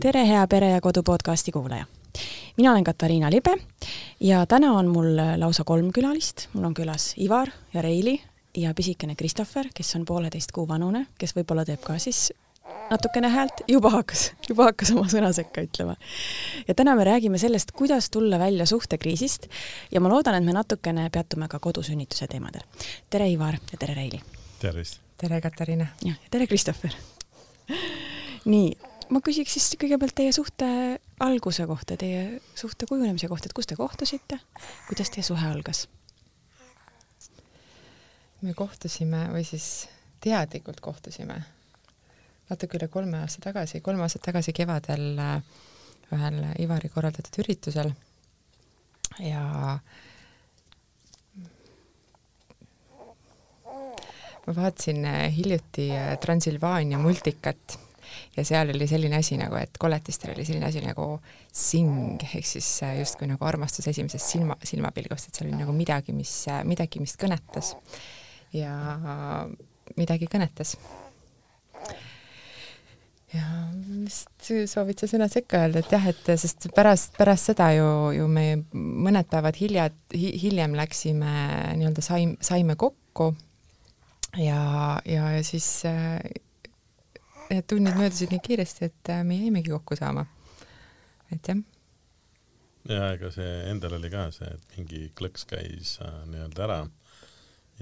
tere, hea Pere ja Kodu podcasti kuulaja! mina olen Katariina Libe ja täna on mul lausa kolm külalist, mul on külas Ivar ja Reili ja pisikene Christopher, kes on pooleteist kuu vanune, kes võib-olla teeb ka siis natukene häält, juba hakkas, juba hakkas oma sõna sekka ütlema. ja täna me räägime sellest, kuidas tulla välja suhtekriisist ja ma loodan, et me natukene peatume ka kodusünnituse teemadel. tere, Ivar ja tere, Reili! tervist! tere, Katariina! jah, ja tere, Christopher! nii, ma küsiks siis kõigepealt teie suhte alguse kohta, teie suhte kujunemise kohta, et kus te kohtusite, kuidas teie suhe algas? me kohtusime või siis teadlikult kohtusime natuke üle kolme aasta tagasi, kolm aastat tagasi kevadel äh, ühel Ivari korraldatud üritusel. Ja ma vaatasin äh, hiljuti äh, Transilvaania multikat ja seal oli selline asi nagu, et koletistel oli selline asi nagu sing ehk siis justkui nagu armastus esimesest silma, silmapilgust, et seal oli nagu midagi, mis, midagi, mis kõnetas. Ja midagi kõnetas. Ja vist soovid sa sõna sekka öelda, et jah, et sest pärast, pärast seda ju, ju me mõned päevad hilja hi,, hiljem läksime nii-öelda saim, saime kokku. Ja, ja, ja siis äh, need tunnid möödusid nii kiiresti, et äh, me jäimegi kokku saama. et jah. ja ega see endal oli ka see, et mingi klõks käis äh, nii-öelda ära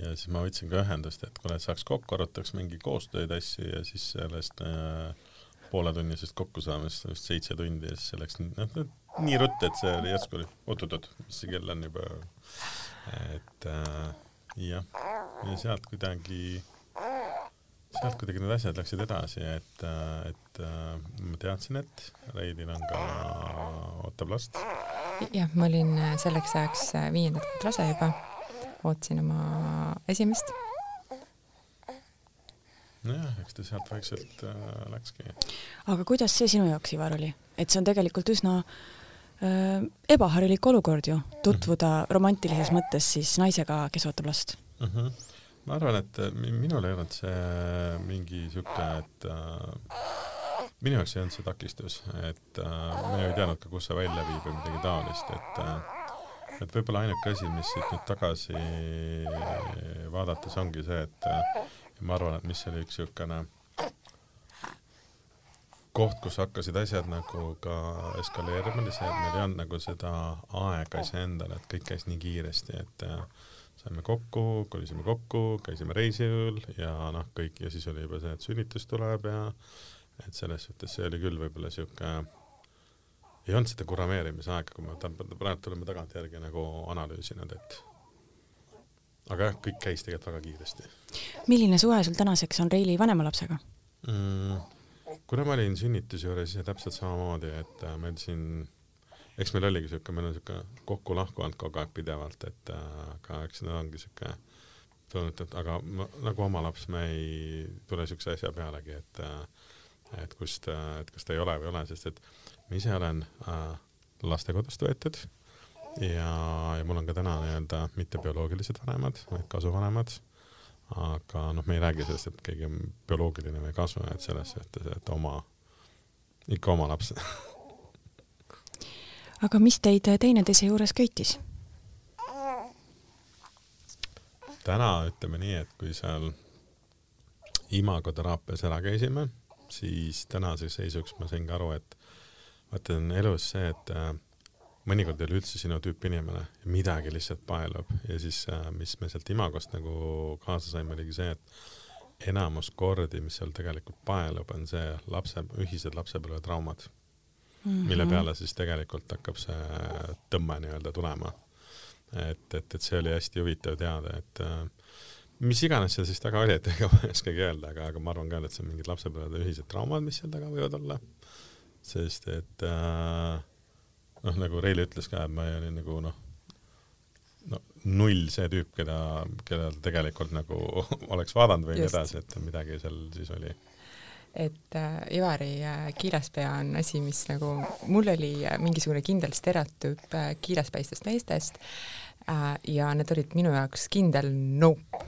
ja siis ma võtsin ka ühendust, et kuule, saaks kokku, arutaks mingi koostööd, asju ja siis sellest äh, pooletunnisest kokkusaamist vist seitse tundi ja siis see läks noh, nii ruttu, et see oli järsku oli oot-oot-oot, mis see kell on juba, et äh, jah, ja sealt kuidagi, sealt kuidagi need asjad läksid edasi, et, et äh, ma teadsin, et Reilil on ka, ootab last. jah, ma olin selleks ajaks viiendat kuud rase juba, ootasin oma esimest nojah, eks ta sealt vaikselt äh, läkski. aga kuidas see sinu jaoks, Ivar, oli? et see on tegelikult üsna äh, ebaharilik olukord ju, tutvuda mm -hmm. romantilises mõttes siis naisega, kes ootab last mm. -hmm. Ma arvan, et äh, minul ei olnud see mingi sihuke, et äh, minu jaoks ei olnud see takistus, et äh, me ei teadnud ka, kus see välja viib või midagi taolist, et äh, et võib-olla ainuke asi, mis siit nüüd tagasi vaadates ongi see, et äh, ma arvan, et mis oli üks niisugune koht, kus hakkasid asjad nagu ka eskaleerima, oli see, et meil ei olnud nagu seda aega iseendale, et kõik käis nii kiiresti, et äh, saime kokku, kolisime kokku, käisime reisil ja noh, kõik ja siis oli juba see, et sünnitus tuleb ja et selles suhtes see oli küll võib-olla sihuke, ei olnud seda kurameerimise aega, kui me praegu tuleme tagantjärgi nagu analüüsinud, et aga jah, kõik käis tegelikult väga kiiresti. milline suhe sul tänaseks on Reili vanema lapsega mm,? kuna ma olin sünnituse juures ise täpselt samamoodi, et äh, meil siin, eks meil oligi siuke, meil on siuke kokku-lahku olnud kogu aeg pidevalt, et äh, aga eks need ongi siuke tulnud, et aga ma, nagu oma laps, me ei tule siukse asja pealegi, et äh, et kust, et kas ta ei ole või ei ole, sest et ma ise olen äh, lastekodust võetud ja, ja mul on ka täna nii-öelda mitte bioloogilised vanemad, vaid kasuvanemad. aga noh, me ei räägi sellest, et keegi on bioloogiline või kasu, et selles suhtes, et oma, ikka oma laps aga mis teid teineteise juures köitis? täna ütleme nii, et kui seal imagoteraapias ära käisime, siis tänase seisuks ma sain ka aru, et vaata, on elus see, et äh, mõnikord ei ole üldse sinu tüüpi inimene, midagi lihtsalt paelub ja siis, äh, mis me sealt Imagost nagu kaasa saime, oligi see, et enamus kordi, mis seal tegelikult paelub, on see lapse, ühised lapsepõlvetraumad mm, -hmm. mille peale siis tegelikult hakkab see tõmme nii-öelda tulema. et, et, et see oli hästi huvitav teada, et äh, mis iganes seal siis taga oli, et ega ma ei oskagi öelda, aga, aga ma arvan ka, et see on mingid lapsepõlvede ühised traumad, mis seal taga võivad olla. sest et äh, noh, nagu Reili ütles ka, et ma olin nagu noh, no null see tüüp, keda, keda tegelikult nagu oleks vaadanud või nii edasi, et midagi seal siis oli et äh, Ivari äh, kiiraspea on asi, mis nagu, mul oli äh, mingisugune kindel stereotüüp kiiraspäistest meestest ja need olid minu jaoks kindel nope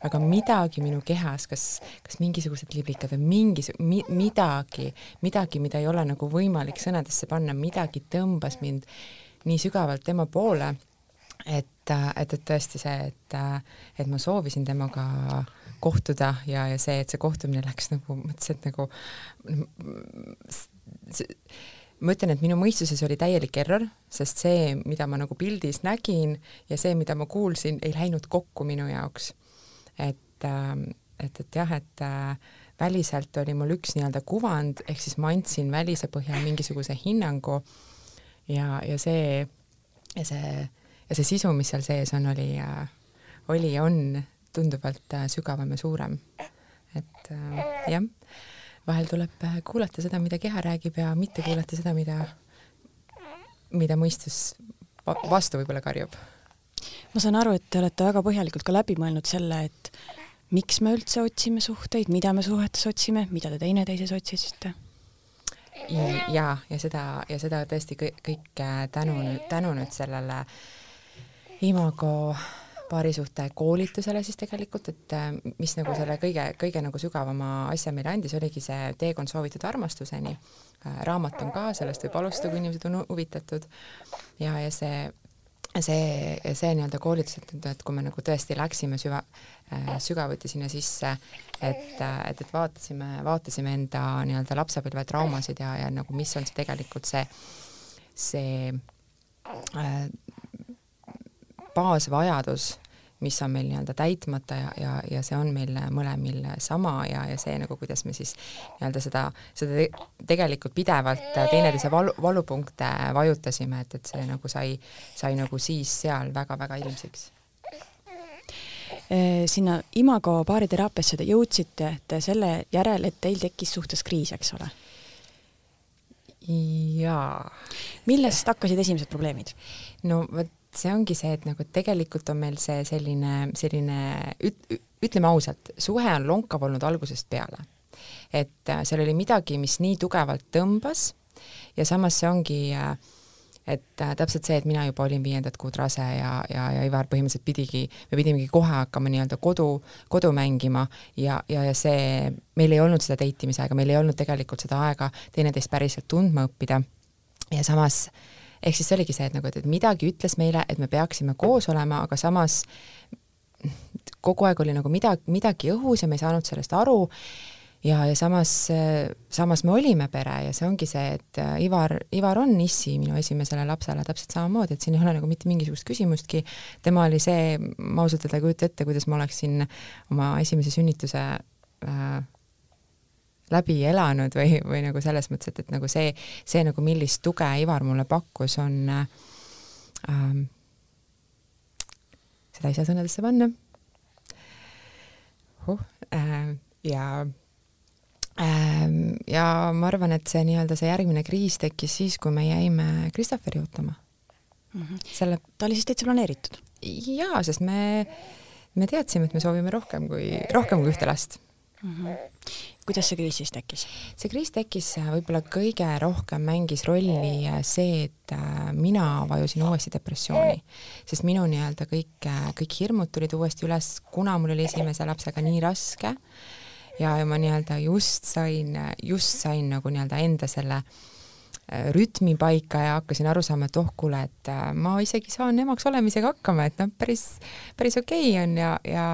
aga midagi minu kehas, kas, kas mingisugused liblikad või mingis mi,, midagi, midagi, mida ei ole nagu võimalik sõnadesse panna, midagi tõmbas mind nii sügavalt tema poole, et, et, et tõesti see, et, et ma soovisin temaga kohtuda ja, ja see, et see kohtumine läks nagu, mõtlesin, et nagu see, ma ütlen, et minu mõistuses oli täielik error, sest see, mida ma nagu pildis nägin ja see, mida ma kuulsin, ei läinud kokku minu jaoks. et, et, et jah, et väliselt oli mul üks nii-öelda kuvand, ehk siis ma andsin välise põhjal mingisuguse hinnangu ja, ja see, ja see, ja see sisu, mis seal sees on, oli, äh, oli ja on tunduvalt äh, sügavam ja suurem. et jah vahel tuleb äh, kuulata seda, mida keha räägib ja mitte kuulata seda, mida, mida mõistus vastu võib-olla karjub. ma saan aru, et te olete väga põhjalikult ka läbi mõelnud selle, et miks me üldse otsime suhteid, mida me suhetes otsime, mida te teineteises otsisite? ja, ja seda, ja seda tõesti kõik, kõik äh, tänu tänu nüüd sellele Imago paarisuhte koolitusele siis tegelikult, et äh, mis nagu selle kõige, kõige nagu sügavama asja meile andis, oligi see teekond soovitud armastuseni. Äh, raamat on ka, sellest võib alustada, kui inimesed on huvitatud ja, ja see see, see nii-öelda koolitus, et, et kui me nagu tõesti läksime süva äh,, sügavuti sinna sisse, et, et, et vaatasime, vaatasime enda nii-öelda lapsepõlve traumasid ja, ja nagu mis on see tegelikult see, see baasvajadus, mis on meil nii-öelda täitmata ja, ja, ja see on meil mõlemil sama ja, ja see nagu, kuidas me siis nii-öelda seda, seda te tegelikult pidevalt teineteise valu, valupunkte vajutasime, et, et see nagu sai, sai nagu siis seal väga-väga ilmsiks eh, sinna Imago baariteraapiasse te jõudsite te selle järel, et teil tekkis suhtes kriis, eks ole? jaa. millest hakkasid esimesed probleemid? no vot see ongi see, et nagu tegelikult on meil see selline, selline üt-, ütleme ausalt, suhe on lonkav olnud algusest peale. et äh, seal oli midagi, mis nii tugevalt tõmbas ja samas see ongi äh, et äh, täpselt see, et mina juba olin viiendat kuud rase ja, ja, ja Ivar põhimõtteliselt pidigi, me pidimegi kohe hakkama nii-öelda kodu, kodu mängima ja, ja, ja see, meil ei olnud seda date imise aega, meil ei olnud tegelikult seda aega teineteist päriselt tundma õppida ja samas äh, ehk siis see oligi see, et nagu, et, midagi ütles meile, et me peaksime koos olema, aga samas kogu aeg oli nagu midagi, midagi õhus ja me ei saanud sellest aru. Ja, ja samas, samas me olime pere ja see ongi see, et Ivar, Ivar on issi minu esimesele lapsele täpselt samamoodi, et siin ei ole nagu mitte mingisugust küsimustki, tema oli see, ma ausalt öelda ei kujuta ette, kuidas ma oleksin oma esimese sünnituse äh, läbi elanud või, või nagu selles mõttes, et, et nagu see, see nagu millist tuge Ivar mulle pakkus, on ähm, seda ei saa sõnadesse panna huh, äh, ja ähm, ja ma arvan, et see nii-öelda see järgmine kriis tekkis siis, kui me jäime Christopheri ootama mm. -hmm. selle ta oli siis täitsa planeeritud? jaa, sest me, me teadsime, et me soovime rohkem kui, rohkem kui ühte last mm. -hmm kuidas see kriis siis tekkis? see kriis tekkis äh, võib-olla kõige rohkem mängis rolli äh, see, et äh, mina vajusin uuesti depressiooni, sest minu nii-öelda kõik, kõik hirmud tulid uuesti üles, kuna mul oli esimese lapsega nii raske ja, ja ma nii-öelda just sain, just sain nagu nii-öelda enda selle rütmi paika ja hakkasin aru saama, et oh kuule, et ma isegi saan emaks olemisega hakkama, et noh, päris, päris okei okay on ja, ja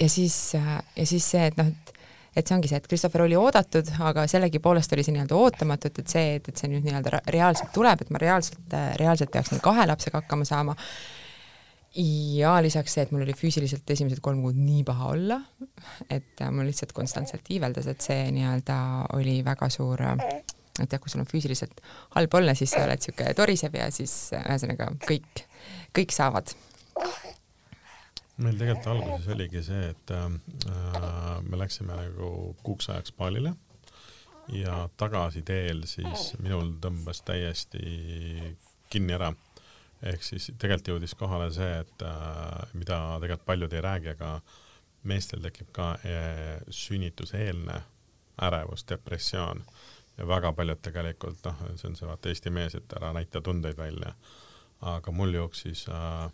ja siis, ja siis see, et noh, et et see ongi see, et Christopher oli oodatud, aga sellegipoolest oli see nii-öelda ootamatu, et, see, et, et see nüüd nii-öelda reaalselt tuleb, et ma reaalselt, reaalselt peaks nüüd kahe lapsega hakkama saama. ja lisaks see, et mul oli füüsiliselt esimesed kolm kuud nii paha olla, et mul lihtsalt konstantselt iiveldas, et see nii-öelda oli väga suur et jah, kui sul on füüsiliselt halb olla, siis sa oled niisugune torisev ja siis ühesõnaga kõik, kõik saavad meil tegelikult alguses oligi see, et äh, me läksime nagu kuuks ajaks baalile ja tagasiteel siis minul tõmbas täiesti kinni ära. ehk siis tegelikult jõudis kohale see, et äh, mida tegelikult paljud ei räägi, aga meestel tekib ka äh, sünnituseelne ärevus, depressioon ja väga paljud tegelikult noh, see on see vaata Eesti mees, et ära näita tundeid välja. aga mul jooksis äh,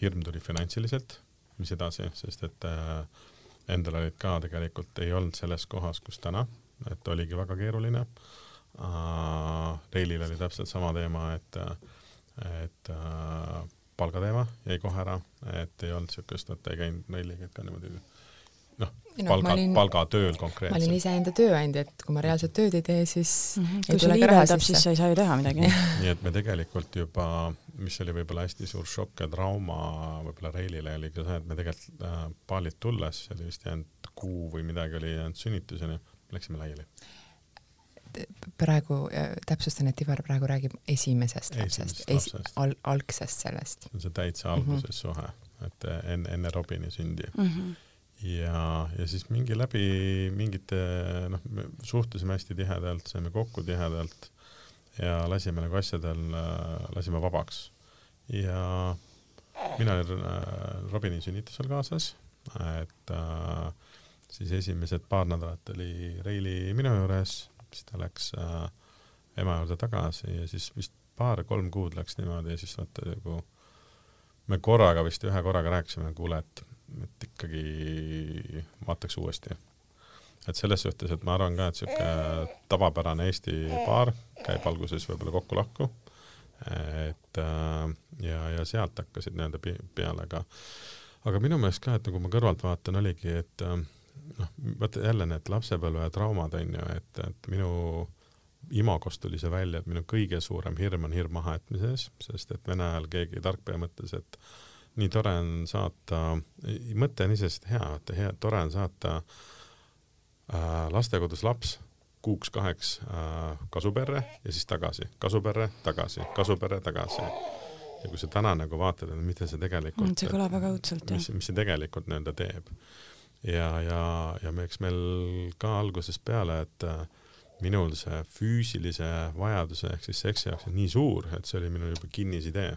hirm tuli finantsiliselt, mis edasi, sest et äh, endal olid ka tegelikult, ei olnud selles kohas, kus täna, et oligi väga keeruline äh,. Reilil oli täpselt sama teema, et, et äh, palgateema jäi kohe ära, et ei olnud siukest, et ei käinud Reiliga ka niimoodi noh no,, palga, palgatööl konkreetselt. ma olin iseenda tööandja, et kui ma reaalset tööd ei tee, siis mm -hmm. kui sul liiveldab, siis sa ei saa ju teha midagi nii et me tegelikult juba, mis oli võib-olla hästi suur šokk ja trauma võib-olla Reilile oli ka see, et me tegelikult äh, paalilt tulles, see oli vist jäänud kuu või midagi oli jäänud sünnituseni, läksime laiali praegu äh, täpsustan, et Ivar praegu räägib esimesest lapsest, esi-, al-, algsest sellest. see on see täitsa alguses mm -hmm. suhe, et enne, enne Robini sündi mm. -hmm ja, ja siis mingi läbi mingite, noh, me suhtlesime hästi tihedalt, saime kokku tihedalt ja lasime nagu asjadel, lasime vabaks. ja mina olin äh, Robini sünnitusel kaasas, et äh, siis esimesed paar nädalat oli Reili minu juures, siis ta läks äh, ema juurde tagasi ja siis vist paar-kolm kuud läks niimoodi ja siis vaata nagu me korraga vist ühe korraga rääkisime, kuule, et et ikkagi vaataks uuesti. et selles suhtes, et ma arvan ka, et sihuke tavapärane Eesti paar käib alguses võib-olla kokku-lahku, et äh, ja, ja sealt hakkasid nii-öelda peale ka. aga minu meelest ka, et nagu ma kõrvalt vaatan, oligi, et äh, noh, vaata jälle need lapsepõlve traumad on ju, et, et minu imagost tuli see välja, et minu kõige suurem hirm on hirm mahajätmises, sest et vene ajal keegi tarkpea mõtles, et nii tore on saata, mõte on iseenesest hea, vaata hea, tore on saata äh, lastekodus laps kuuks-kaheks äh, kasuperre ja siis tagasi, kasuperre, tagasi, kasuperre, tagasi. ja kui sa täna nagu vaatad, et mida see tegelikult mm, see kõlab väga õudselt, jah. mis see tegelikult nii-öelda teeb. ja, ja, ja eks meil ka algusest peale, et äh, minul see füüsilise vajaduse ehk siis seksi jaoks on nii suur, et see oli minu juba kinnisidee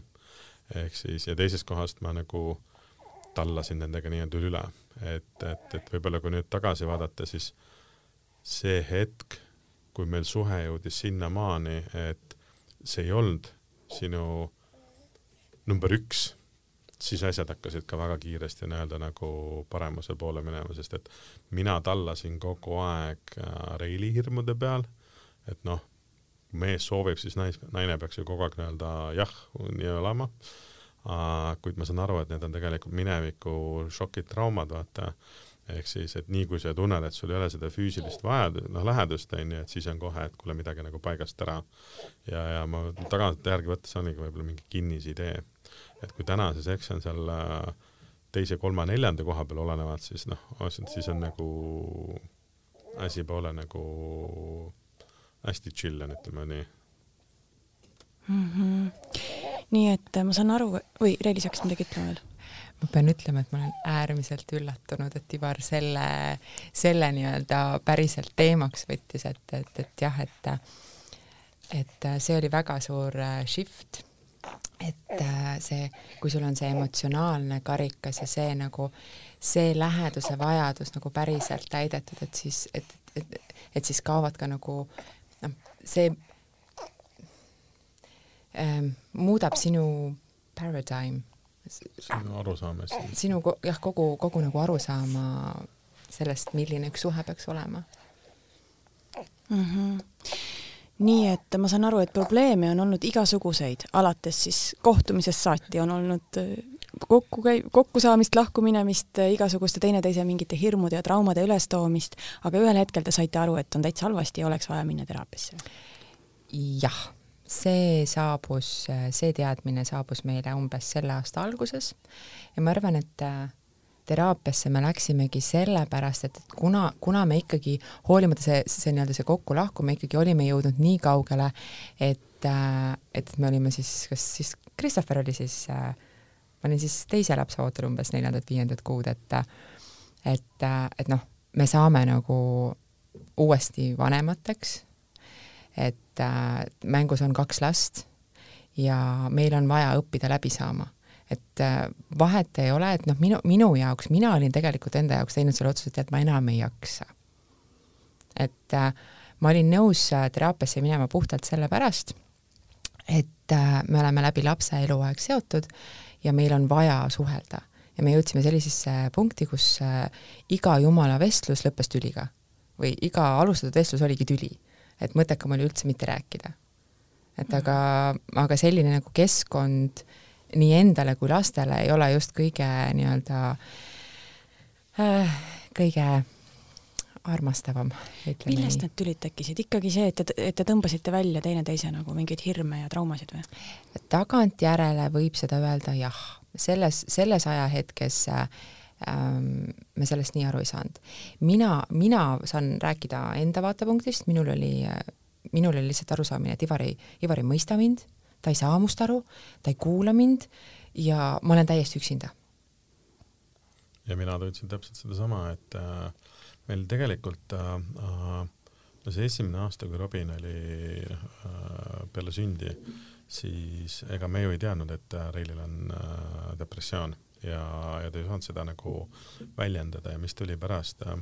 ehk siis ja teisest kohast ma nagu tallasin nendega nii-öelda üle, et, et, et võib-olla kui nüüd tagasi vaadata, siis see hetk, kui meil suhe jõudis sinnamaani, et see ei olnud sinu number üks, siis asjad hakkasid ka väga kiiresti nii-öelda nagu paremuse poole minema, sest et mina tallasin kogu aeg äh, Reili hirmude peal, et noh, mees soovib, siis nais, naine peaks ju kogu aeg nii-öelda jah, nii olema. kuid ma saan aru, et need on tegelikult mineviku šokid, traumad, vaata. ehk siis, et nii kui sa tunned, et sul ei ole seda füüsilist vajadust, noh lähedust onju, et siis on kohe, et kuule midagi nagu paigast ära. ja, ja ma tagantjärgi võttes ongi võib-olla mingi kinnisidee, et kui täna see seks on seal äh, teise, kolma, neljanda koha peal olenevalt, siis noh, siis on nagu asi pole nagu hästi chill on, ütleme nii mm. -hmm. nii et äh, ma saan aru, või Reili, sa hakkasid midagi ütlema veel? ma pean ütlema, et ma olen äärmiselt üllatunud, et Ivar selle, selle nii-öelda päriselt teemaks võttis, et, et, et jah, et et see oli väga suur äh, shift, et äh, see, kui sul on see emotsionaalne karikas ja see nagu, see läheduse vajadus nagu päriselt täidetud, et siis, et, et, et siis kaovad ka nagu see ähm, muudab sinu paradigm. sinu arusaamist. sinu jah, kogu, kogu nagu arusaama sellest, milline üks suhe peaks olema mm. -hmm nii et ma saan aru, et probleeme on olnud igasuguseid, alates siis kohtumisest saati on olnud kokku käi-, kokkusaamist, lahkuminemist, igasuguste teineteise mingite hirmude ja traumade ülestoomist, aga ühel hetkel te saite aru, et on täitsa halvasti ja oleks vaja minna teraapiasse? jah, see saabus, see teadmine saabus meile umbes selle aasta alguses ja ma arvan, et äh, teraapiasse me läksimegi sellepärast, et, et kuna, kuna me ikkagi, hoolimata see, see nii-öelda see kokkulahku, me ikkagi olime jõudnud nii kaugele, et, äh, et me olime siis, kas siis Christopher oli siis äh, ma olin siis teise lapse ootel umbes neljandat-viiendat kuud, et et, et noh, me saame nagu uuesti vanemateks, et äh, mängus on kaks last ja meil on vaja õppida läbi saama. et äh, vahet ei ole, et noh, minu, minu jaoks, mina olin tegelikult enda jaoks teinud selle otsuse, et ma enam ei jaksa. et äh, ma olin nõus äh, teraapiasse minema puhtalt sellepärast, et äh, me oleme läbi lapse eluaeg seotud ja meil on vaja suhelda. Ja me jõudsime sellisesse punkti, kus äh, iga jumala vestlus lõppes tüliga. Või iga alustatud vestlus oligi tüli, et mõttekam oli üldse mitte rääkida. et aga, aga selline nagu keskkond nii endale kui lastele ei ole just kõige nii-öelda äh, kõige armastavam, millest nii. need tülid tekkisid, ikkagi see, et te, et te tõmbasite välja teineteise nagu mingeid hirme ja traumasid või? tagantjärele võib seda öelda jah, selles, selles ajahetkes äh, ähm, me sellest nii aru ei saanud. mina, mina saan rääkida enda vaatepunktist, minul oli, minul oli lihtsalt arusaamine, et Ivar ei, Ivar ei mõista mind, ta ei saa must aru, ta ei kuula mind ja ma olen täiesti üksinda. ja mina tundsin täpselt sedasama, et äh, meil tegelikult äh, äh, no see esimene aasta, kui Robin oli äh, peale sündi, siis ega me ju ei teadnud, et äh, Reilil on äh, depressioon. Ja, ja ta ei osanud seda nagu väljendada ja mis tuli pärast äh,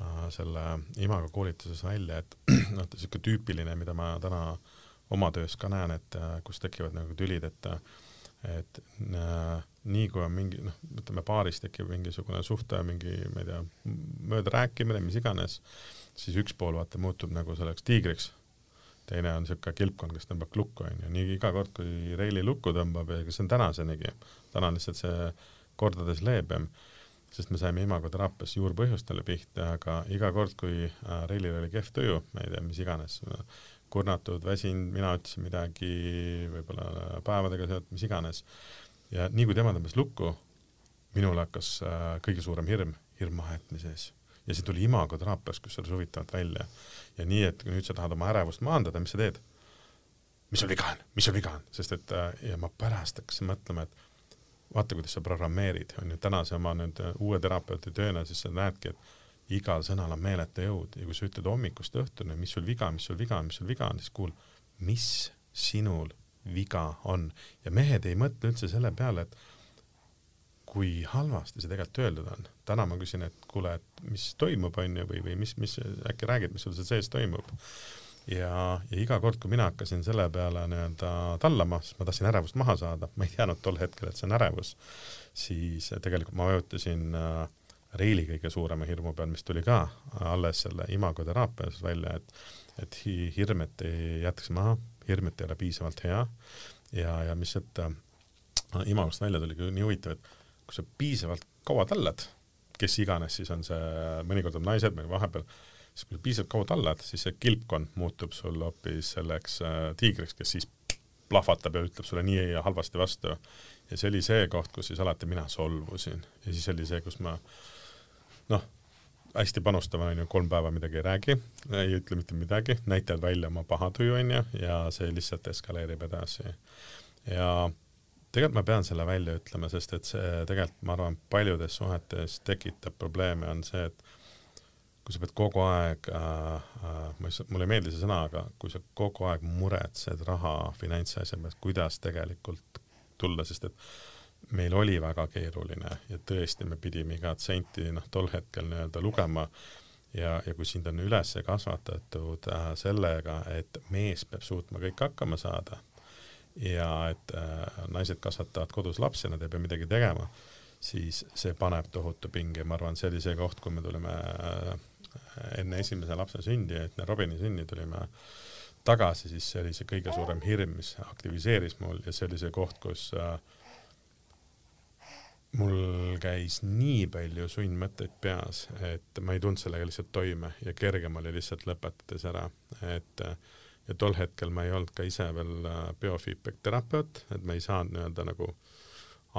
äh selle imago koolituses välja, et noh, niisugune tüüpiline, mida ma täna oma töös ka näen, et kus tekivad nagu tülid, et et äh, nii kui on mingi noh, ütleme paaris tekib mingisugune suhte, mingi, ma ei tea, möödarääkimine, mis iganes, siis üks pool vaata muutub nagu selleks tiigriks, teine on niisugune kilpkond, kes tõmbab lukku, onju, nii iga kord, kui Reili lukku tõmbab ja see on tänasenigi, täna on lihtsalt see kordades leebem, sest me saime imagoteraapias juurpõhjustele pihta, aga iga kord, kui äh, Reilil oli kehv tuju, ma ei tea, mis iganes, kurnatud, väsinud, mina ütlesin midagi, võib-olla päevadega seotud, mis iganes. Ja nii kui tema tõmbas lukku, minul hakkas äh, kõige suurem hirm, hirm mahajätmise ees. ja see tuli imagoteraapias, kusjuures huvitavalt välja. ja nii, et kui nüüd sa tahad oma ärevust maandada, mis sa teed? mis sul viga on, mis sul viga on, sest et äh, ja ma pärast hakkasin mõtlema, et vaata, kuidas sa programmeerid, on ju, tänase oma nüüd uue terapeuti tööna, siis sa näedki, et igal sõnal on meeletu jõud ja kui sa ütled hommikust õhtuni, mis sul viga, mis sul viga mis sul viga on, siis kuul, mis sinul viga on ja mehed ei mõtle üldse selle peale, et kui halvasti see tegelikult öeldud on. täna ma küsin, et kuule, et mis toimub, on ju, või, või mis, mis äkki räägid, mis sul seal sees toimub. ja, ja iga kord, kui mina hakkasin selle peale nii-öelda tallama, sest ma tahtsin ärevust maha saada, ma ei teadnud tol hetkel, et see on ärevus, siis tegelikult ma vajutasin äh, Reili kõige suurema hirmu peal, mis tuli ka alles selle imagoteraapias välja, et et hirm, et ei jätaks maha, hirm, et ei ole piisavalt hea ja, ja mis sealt äh, imagost välja tuli, nii huvitav, et kui sa piisavalt kaua tallad, kes iganes siis on see, mõnikord on naised, meil vahepeal, siis kui sa piisavalt kaua tallad, siis see kilpkonn muutub sul hoopis selleks äh, tiigriks, kes siis plahvatab ja ütleb sulle nii halvasti vastu. ja see oli see koht, kus siis alati mina solvusin ja siis oli see, kus ma noh, hästi panustav on ju, kolm päeva midagi ei räägi, ei ütle mitte midagi, näitad välja oma pahatuju on ju, ja see lihtsalt eskaleerib edasi. ja tegelikult ma pean selle välja ütlema, sest et see tegelikult, ma arvan, paljudes suhetes tekitab probleeme, on see, et kui sa pead kogu aeg äh,, äh, ma ei, mulle ei meeldi see sõna, aga kui sa kogu aeg muretsed raha, finantsasja pealt, kuidas tegelikult tulla, sest et meil oli väga keeruline ja tõesti, me pidime igat senti noh, tol hetkel nii-öelda lugema ja, ja kui sind on üles kasvatatud äh, sellega, et mees peab suutma kõik hakkama saada ja et äh, naised kasvatavad kodus lapsi, nad ei pea midagi tegema, siis see paneb tohutu pinge, ma arvan, see oli see koht, kui me tulime äh, enne esimese lapse sündi, enne Robini sünni tulime tagasi, siis see oli see kõige suurem hirm, mis aktiviseeris mul ja see oli see koht, kus äh, mul käis nii palju sundmõtteid peas, et ma ei tulnud sellega lihtsalt toime ja kergem oli lihtsalt lõpetades ära, et ja tol hetkel ma ei olnud ka ise veel äh, biofeedback terapeut, et ma ei saanud nii-öelda nagu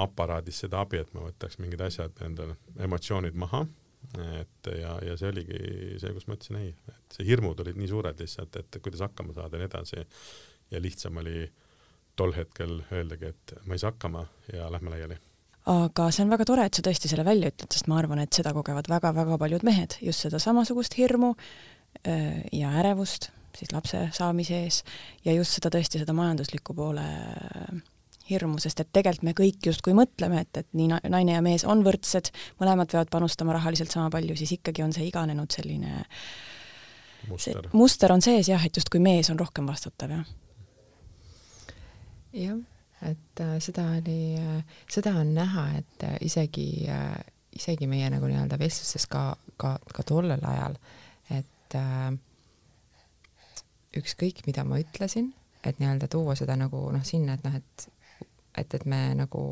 aparaadis seda abi, et ma võtaks mingid asjad, endal emotsioonid maha, et ja, ja see oligi see, kus ma ütlesin ei, et see hirmud olid nii suured lihtsalt, et kuidas hakkama saada ja nii edasi. ja lihtsam oli tol hetkel öeldagi, et ma ei saa hakkama ja lähme laiali aga see on väga tore, et sa tõesti selle välja ütled, sest ma arvan, et seda kogevad väga-väga paljud mehed, just seda samasugust hirmu äh, ja ärevust siis lapse saamise ees ja just seda tõesti, seda majandusliku poole äh, hirmu, sest et tegelikult me kõik justkui mõtleme, et, et nii naine ja mees on võrdsed, mõlemad peavad panustama rahaliselt sama palju, siis ikkagi on see iganenud selline muster, muster on sees jah, et justkui mees on rohkem vastutav, jah. jah et äh, seda oli äh,, seda on näha, et äh, isegi isegi meie nagu nii-öelda vestlustes ka, ka, ka tollel ajal, et ükskõik, mida ma ütlesin, et nii-öelda tuua seda nagu noh, sinna, et noh, et et, et me nagu,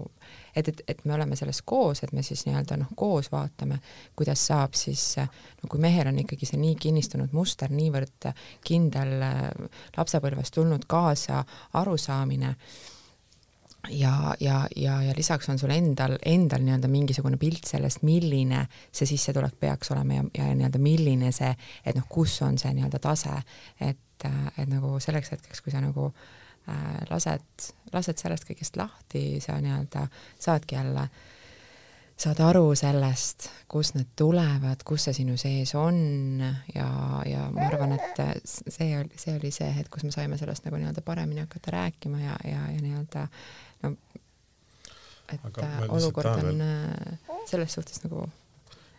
et, et, et me oleme selles koos, et me siis nii-öelda noh, koos vaatame, kuidas saab siis, no kui mehel on ikkagi see nii kinnistunud muster, niivõrd kindel lapsepõlvest tulnud kaasa arusaamine ja, ja, ja, ja lisaks on sul endal, endal nii-öelda mingisugune pilt sellest, milline see sissetulek peaks olema ja, ja nii-öelda milline see, et noh, kus on see nii-öelda tase, et, et nagu selleks hetkeks, kui sa nagu äh, Äh, lased, lased sellest kõigest lahti, sa nii-öelda saadki jälle, saad aru sellest, kust need tulevad, kus see sinu sees on ja, ja ma arvan, et see oli, see oli see hetk, kus me saime sellest nagu nii-öelda paremini hakata rääkima ja, ja, ja nii-öelda no et äh, olukord on veel... Äh, selles suhtes nagu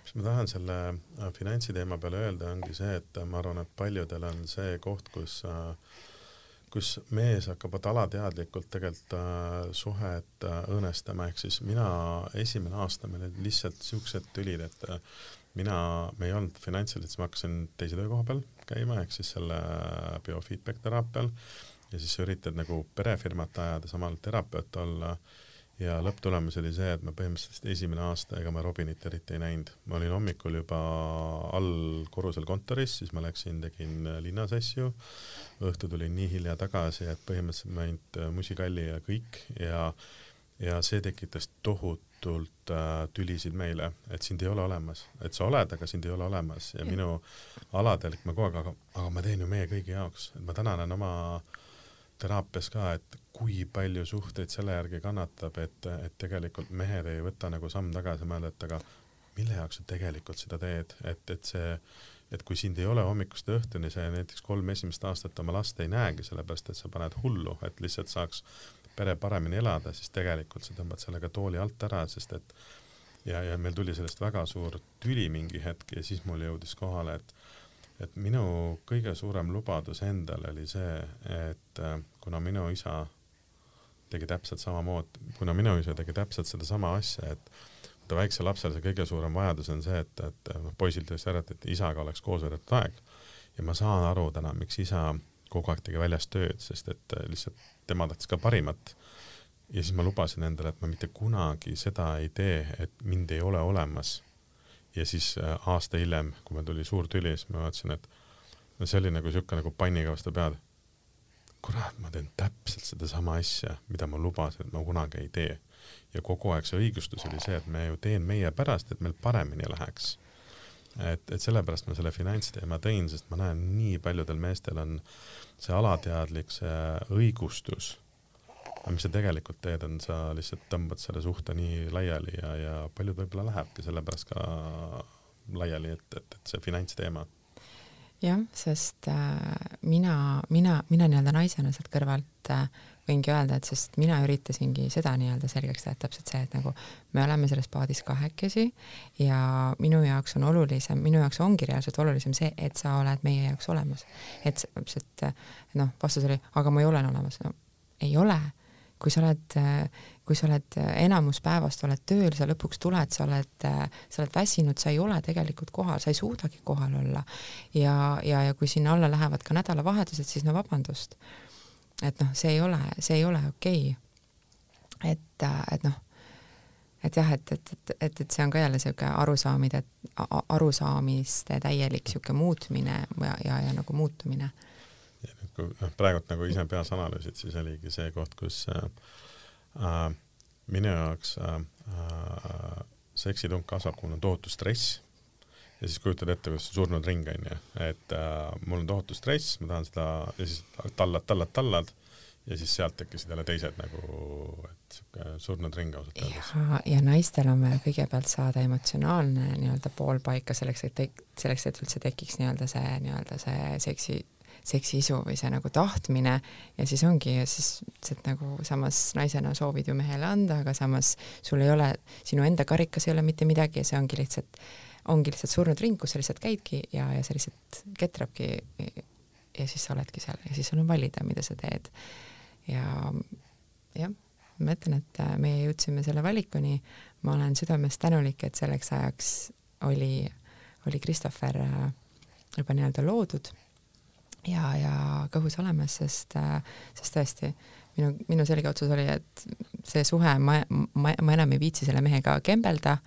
mis ma tahan selle finantsteema peale öelda, ongi see, et ma arvan, et paljudel on see koht, kus äh, kus mees hakkab alateadlikult tegelikult äh, suhet äh, õõnestama, ehk siis mina esimene aasta meil olid lihtsalt siuksed tülid, et äh, mina, me ei olnud finantsiliselt, siis ma hakkasin teise töökoha peal käima, ehk siis selle biofeedback teraapial ja siis üritad nagu perefirmat ajada, samal terapeut olla. äh, ja lõpptulemus oli see, et ma põhimõtteliselt esimene aasta, ega ma Robinit eriti ei näinud. ma olin hommikul juba all korrusel kontoris, siis ma läksin, tegin linnas asju, õhtu tulin nii hilja tagasi, et põhimõtteliselt ma ainult äh, musikalli ja kõik. Ja ja see tekitas tohutult äh, tülisid meile, et sind ei ole olemas, et sa oled, aga sind ei ole olemas. Ja minu alateadlik, ma kogu aeg, aga, aga ma teen ju meie kõigi jaoks, et ma täna olen oma teraapias ka, et kui palju suhteid selle järgi kannatab, et, et tegelikult mehed ei võta nagu samm tagasi, mõelda, et aga mille jaoks sa tegelikult seda teed, et, et see, et kui sind ei ole hommikust õhtuni, see näiteks kolm esimest aastat oma last ei näegi, sellepärast et sa paned hullu, et lihtsalt saaks pere paremini elada, siis tegelikult sa tõmbad selle ka tooli alt ära, sest et ja, ja meil tuli sellest väga suur tüli mingi hetk ja siis mul jõudis kohale, et et minu kõige suurem lubadus endale oli see, et kuna minu isa tegi täpselt samamoodi, kuna minu isa tegi täpselt sedasama asja, et vaata väiksel lapsel see kõige suurem vajadus on see, et, et noh, poisil tõesti ära, et isaga oleks koos veedetud aeg. ja ma saan aru täna, miks isa kogu aeg tegi väljas tööd, sest et lihtsalt tema tahtis ka parimat. ja siis ma lubasin endale, et ma mitte kunagi seda ei tee, et mind ei ole olemas. Ja siis äh, aasta hiljem, kui meil tuli suur tüli, siis ma vaatasin, et no see oli nagu siuke nagu panniga vastu pead kurat, ma teen täpselt sedasama asja, mida ma lubasin, et ma kunagi ei tee. ja kogu aeg see õigustus oli see, et me ju teen meie pärast, et meil paremini läheks. et, et sellepärast ma selle finantsteema tõin, sest ma näen, nii paljudel meestel on see alateadlik, see õigustus, aga mis sa tegelikult teed, on sa lihtsalt tõmbad selle suhte nii laiali ja, ja paljud võib-olla lähebki sellepärast ka laiali, et, et, et see finantsteema. Jah, sest äh, mina, mina, mina nii-öelda naisena sealt kõrvalt äh, võingi öelda, et sest mina üritasingi seda nii-öelda selgeks teha, et täpselt see, et nagu me oleme selles paadis kahekesi ja minu jaoks on olulisem, minu jaoks ongi reaalselt olulisem see, et sa oled meie jaoks olemas. et täpselt noh, vastus oli, aga ma ju olen olemas, no ei ole kui sa oled, kui sa oled enamus päevast oled tööl, sa lõpuks tuled, sa oled, sa oled väsinud, sa ei ole tegelikult kohal, sa ei suudagi kohal olla. ja, ja, ja kui sinna alla lähevad ka nädalavahetused, siis no vabandust. et noh, see ei ole, see ei ole okei okay.. et, et noh, et jah, et, et, et, et, et see on ka jälle niisugune arusaamide, arusaamiste täielik niisugune muutmine ja, ja, ja nagu muutumine kui noh, praegult nagu ise peas analüüsid, siis oligi see koht, kus äh, äh, minu jaoks äh, äh, seksitung kasvab, kui mul on tohutu stress ja siis kujutad ette, kuidas surnud ring on ju, et äh, mul on tohutu stress, ma tahan seda ja siis tallad, tallad, tallad ja siis sealt tekkisid jälle teised nagu, et sihuke surnud ring ausalt öeldes. ja, ja naistel on vaja kõigepealt saada emotsionaalne nii-öelda pool paika selleks, et tek-, selleks, et üldse tekiks nii-öelda see nii-öelda see seksi seksiisu või see nagu tahtmine ja siis ongi ja siis see nagu samas naisena soovid ju mehele anda, aga samas sul ei ole, sinu enda karikas ei ole mitte midagi ja see ongi lihtsalt, ongi lihtsalt surnud ring, kus sa lihtsalt käidki ja, ja see lihtsalt ketrabki ja siis sa oledki seal ja siis sul on valida, mida sa teed. ja jah, ma ütlen, et äh, meie jõudsime selle valikuni, ma olen südamest tänulik, et selleks ajaks oli, oli Christopher äh, juba nii-öelda loodud ja, ja kõhus olemas, sest, sest tõesti, minu, minu selge otsus oli, et see suhe, ma, ma, ma enam ei viitsi selle mehega kembelda,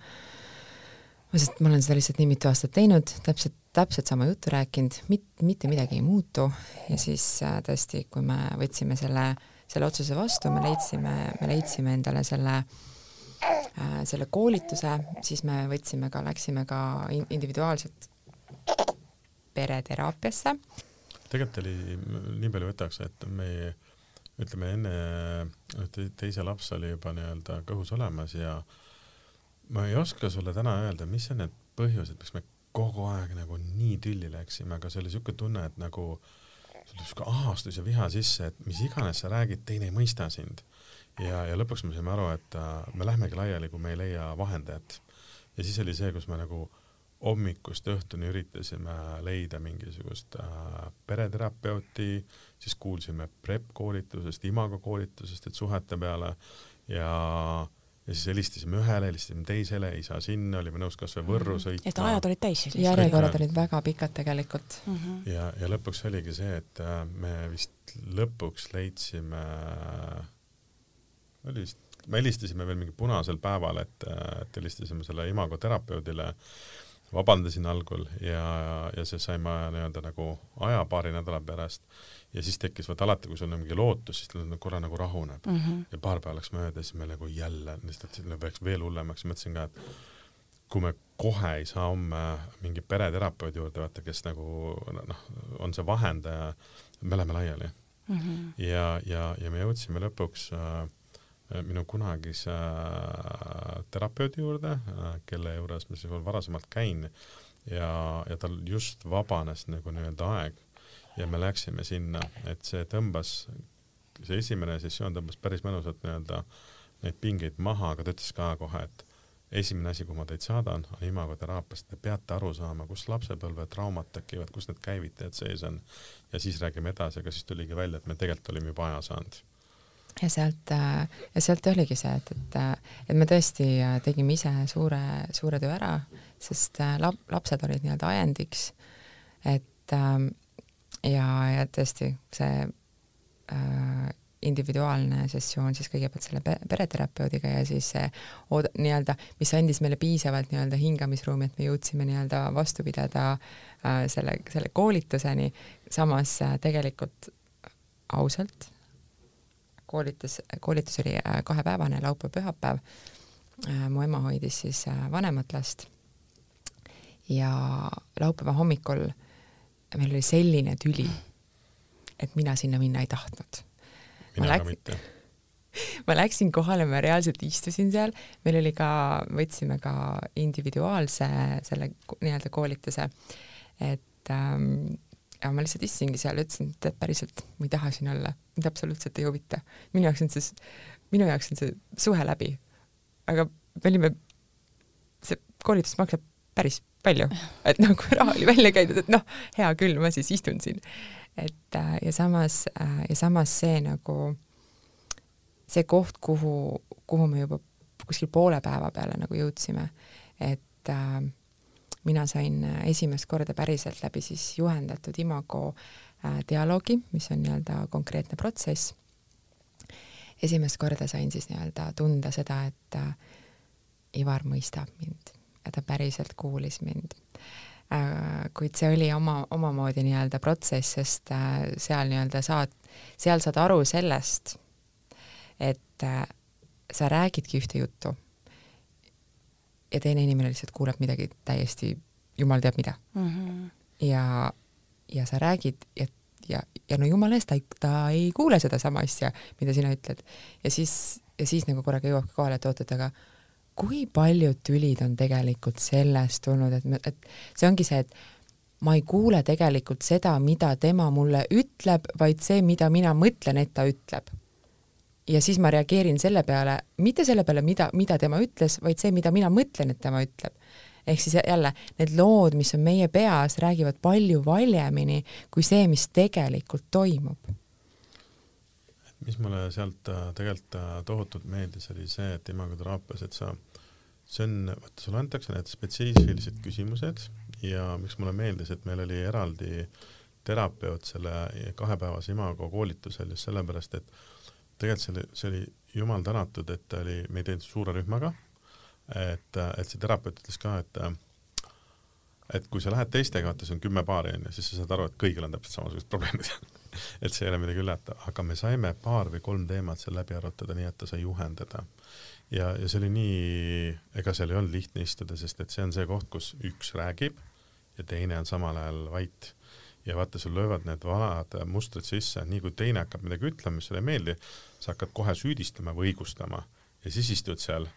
sest ma olen seda lihtsalt nii mitu aastat teinud, täpselt, täpselt sama juttu rääkinud, mit-, mitte midagi ei muutu ja siis äh, tõesti, kui me võtsime selle, selle otsuse vastu, me leidsime, me leidsime endale selle äh, selle koolituse, siis me võtsime ka, läksime ka individuaalselt pereteraapiasse. Tegelikult oli, nii palju võtaks, et me ütleme enne teise laps oli juba nii-öelda kõhus olemas ja ma ei oska sulle täna öelda, mis on need põhjused, miks me kogu aeg nagu nii tülli läksime, aga see oli niisugune tunne, et nagu sul tuli niisugune ahastus ja viha sisse, et mis iganes sa räägid, teine ei mõista sind. ja, ja lõpuks me saime aru, et äh, me lähmegi laiali, kui me ei leia vahendajat. ja siis oli see, kus me nagu hommikust õhtuni üritasime leida mingisugust äh, pereterapeuti, siis kuulsime PREP koolitusest, Imago koolitusest, et suhete peale ja ja siis helistasime ühele, helistasime teisele, ei saa sinna, olime nõus kasvõi Võrru sõitma. et ajad olid täis siis? järjekorrad olid väga pikad tegelikult mm. -hmm. ja, ja lõpuks oligi see, et äh, me vist lõpuks leidsime, oli vist, me helistasime veel mingi punasel päeval, et, äh, et helistasime selle Imago terapeudile vabandasin algul ja, ja see sai ma nii-öelda nagu aja paari nädala pärast ja siis tekkis, vaata alati, kui sul on mingi lootus, siis ta korra nagu rahuneb mm. -hmm. ja paar päeva läks mööda, siis me nagu jälle, lihtsalt läks veel hullemaks, mõtlesin ka, et kui me kohe ei saa homme mingi pereterapeudi juurde, vaata, kes nagu noh, on see vahendaja, me läheme laiali mm. -hmm. ja, ja, ja me jõudsime lõpuks äh, minu kunagise äh, terapeudi juurde äh,, kelle juures ma siis varasemalt käin. Ja, ja tal just vabanes nagu nii-öelda aeg. Ja me läksime sinna, et see tõmbas, see esimene sessioon tõmbas päris mõnusalt nii-öelda neid pingeid maha, aga ta ütles ka kohe, et esimene asi, kuhu ma teid saadan, on imagoteraapiast, te peate aru saama, kus lapsepõlve traumad tekivad, kus need käivitajad sees on. Ja siis räägime edasi, aga siis tuligi välja, et me tegelikult olime juba aja saanud ja sealt, ja sealt oligi see, et, et, et me tõesti tegime ise suure, suure töö ära, sest lap, lapsed olid nii-öelda ajendiks, et ja, ja tõesti see äh, individuaalne sessioon siis kõigepealt selle pereterapeudiga ja siis see ood-, nii-öelda, mis andis meile piisavalt nii-öelda hingamisruumi, et me jõudsime nii-öelda vastu pidada äh, selle, selle koolituseni, samas äh, tegelikult ausalt, koolitus, koolitus oli äh, kahepäevane, laupäev-pühapäev äh,, mu ema hoidis siis äh, vanemat last. Ja laupäeva hommikul meil oli selline tüli, et mina sinna minna ei tahtnud. mina läks... ka mitte. ma läksin kohale, ma reaalselt istusin seal, meil oli ka, võtsime ka individuaalse selle nii-öelda koolituse, et ähm, ja ma lihtsalt istusingi seal, ütlesin, et päriselt ma ei taha siin olla, mind absoluutselt ei huvita. minu jaoks on see, minu jaoks on see suhe läbi. aga me olime, see koolitus maksab päris palju, et nagu raha oli välja käidud, et noh, hea küll, ma siis istun siin. et äh, ja samas, äh, ja samas see nagu, see koht, kuhu, kuhu me juba kuskil poole päeva peale nagu jõudsime, et äh, mina sain esimest korda päriselt läbi siis juhendatud imago äh, dialoogi, mis on nii-öelda konkreetne protsess. esimest korda sain siis nii-öelda tunda seda, et äh, Ivar mõistab mind ja ta päriselt kuulis mind äh,. kuid see oli oma, omamoodi nii-öelda protsess, sest äh, seal nii-öelda saad, seal saad aru sellest, et äh, sa räägidki ühte juttu ja teine inimene lihtsalt kuuleb midagi täiesti jumal teab mida mm. -hmm. ja, ja sa räägid ja, ja, ja no jumala eest, ta ei, ta ei kuule sedasama asja, mida sina ütled. ja siis, ja siis nagu korraga jõuabki kohale, et oot-oot, aga kui paljud tülid on tegelikult sellest tulnud, et me, et see ongi see, et ma ei kuule tegelikult seda, mida tema mulle ütleb, vaid see, mida mina mõtlen, et ta ütleb. Ja siis ma reageerin selle peale, mitte selle peale, mida, mida tema ütles, vaid see, mida mina mõtlen, et tema ütleb. ehk siis jälle, need lood, mis on meie peas, räägivad palju valjemini kui see, mis tegelikult toimub mis mulle sealt äh, tegelikult äh, tohutult meeldis, oli see, et imagoteraapias, et sa, see on, vaata sulle antakse need spetsiifilised küsimused ja miks mulle meeldis, et meil oli eraldi terapeut selle kahepäevase imago koolitusel just sellepärast, et tegelikult see oli, see oli jumal tänatud, et ta oli, me ei teinud suure rühmaga, et, et see terapeut ütles ka, et et kui sa lähed teistega, vaata see on kümme paari onju, siis sa saad aru, et kõigil on täpselt samasugused probleemid et see ei ole midagi üllatav, aga me saime paar või kolm teemat seal läbi arutada, nii et ta sai juhendada. ja, ja see oli nii, ega seal ei olnud lihtne istuda, sest et see on see koht, kus üks räägib ja teine on samal ajal vait. Ja vaata, sul löövad need vanad mustrid sisse, nii kui teine hakkab midagi ütlema, mis sulle ei meeldi, sa hakkad kohe süüdistama või õigustama ja siis istud seal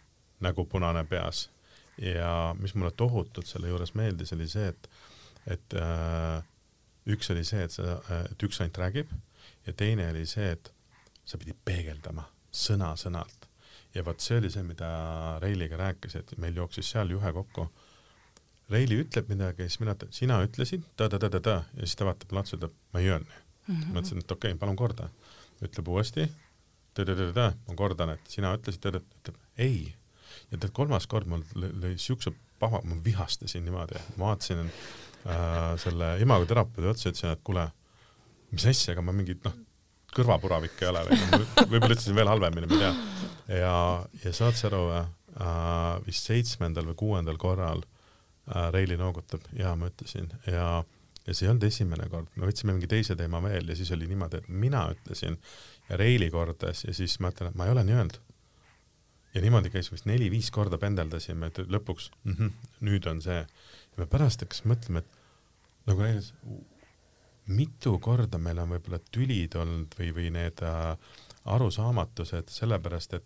nägu punane peas. ja mis mulle tohutult selle juures meeldis, oli see, et, et äh, üks oli see, et sa, et üks ainult räägib ja teine oli see, et sa pidid peegeldama sõna-sõnalt. ja vot see oli see, mida Reiliga rääkis, et meil jooksis seal juhe kokku. Reili ütleb midagi siis mina ütlen, sina ütlesid ta-ta-ta-ta-ta ja siis ta vaatab Lats ütleb, ma ei öelnud mm. -hmm. ma ütlesin, et okei okay,, palun korda. ütleb uuesti ta-ta-ta-ta, ma kordan, et sina ütlesid, ta ütleb ei. ja tead, kolmas kord mul lõi siukse paha, ma vihastasin niimoodi, ma vaatasin äh, selle imagoterapeudi otsa, ütlesin, et kuule, mis asja, ega ma mingit noh, kõrvapuravik ei ole või võib-olla ütlesin veel halvemini, ma ei tea. ja, ja saad sa aru äh,, vist seitsmendal või kuuendal korral äh, Reili noogutab, jaa, ma ütlesin ja ja see ei olnud esimene kord, me võtsime mingi teise teema veel ja siis oli niimoodi, et mina ütlesin ja Reili kordas ja siis ma ütlen, et ma ei ole nii öelnud. ja niimoodi käis vist neli-viis korda pendeldasime, et lõpuks mm -hmm, nüüd on see ja me pärast hakkasime mõtlema, et nagu näiteks mitu korda meil on võib-olla tülid olnud või, või need äh, arusaamatused sellepärast, et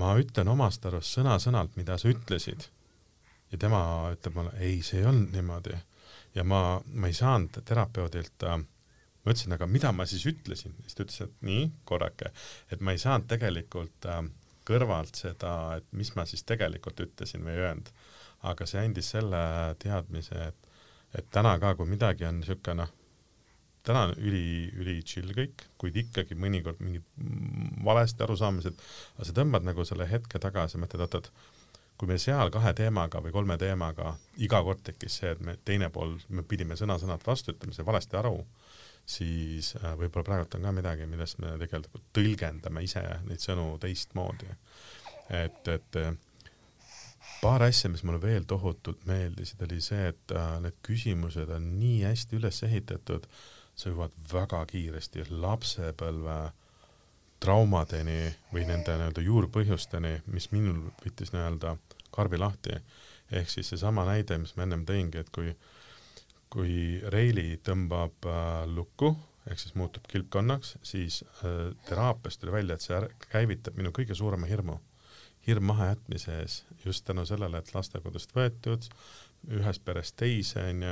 ma ütlen omast arust sõna-sõnalt, mida sa ütlesid. Ja tema ütleb mulle, ei, see ei olnud niimoodi. ja ma, ma ei saanud terapeudilt äh, ma ütlesin, aga mida ma siis ütlesin, siis ta ütles, et nii, korrake, et ma ei saanud tegelikult äh, kõrvalt seda, et mis ma siis tegelikult ütlesin või ei öelnud. Aga see andis selle teadmise, et, et täna ka, kui midagi on niisugune noh, täna on üli, üli chill kõik, kuid ikkagi mõnikord mingid valesti arusaamised, aga sa tõmbad nagu selle hetke tagasi, mõtled, oot-oot, kui me seal kahe teemaga või kolme teemaga iga kord tekkis see, et me teine pool, me pidime sõna-sõnalt vastu ütlema, sai valesti aru, siis äh, võib-olla praegult on ka midagi, millest me tegelikult tõlgendame ise neid sõnu teistmoodi. et, et paar asja, mis mulle veel tohutult meeldisid, oli see, et äh, need küsimused on nii hästi üles ehitatud, sa jõuad väga kiiresti lapsepõlve traumadeni või nende nii-öelda juurpõhjusteni, mis minul võttis nii-öelda karbi lahti. ehk siis seesama näide, mis ma ennem tõingi, et kui, kui Reili tõmbab äh, lukku ehk siis muutub kilpkonnaks, siis äh, teraapiast tuli välja, et see käivitab minu kõige suurema hirmu hirm mahajätmise ees just tänu sellele, et lastekodust võetud, ühest perest teise onju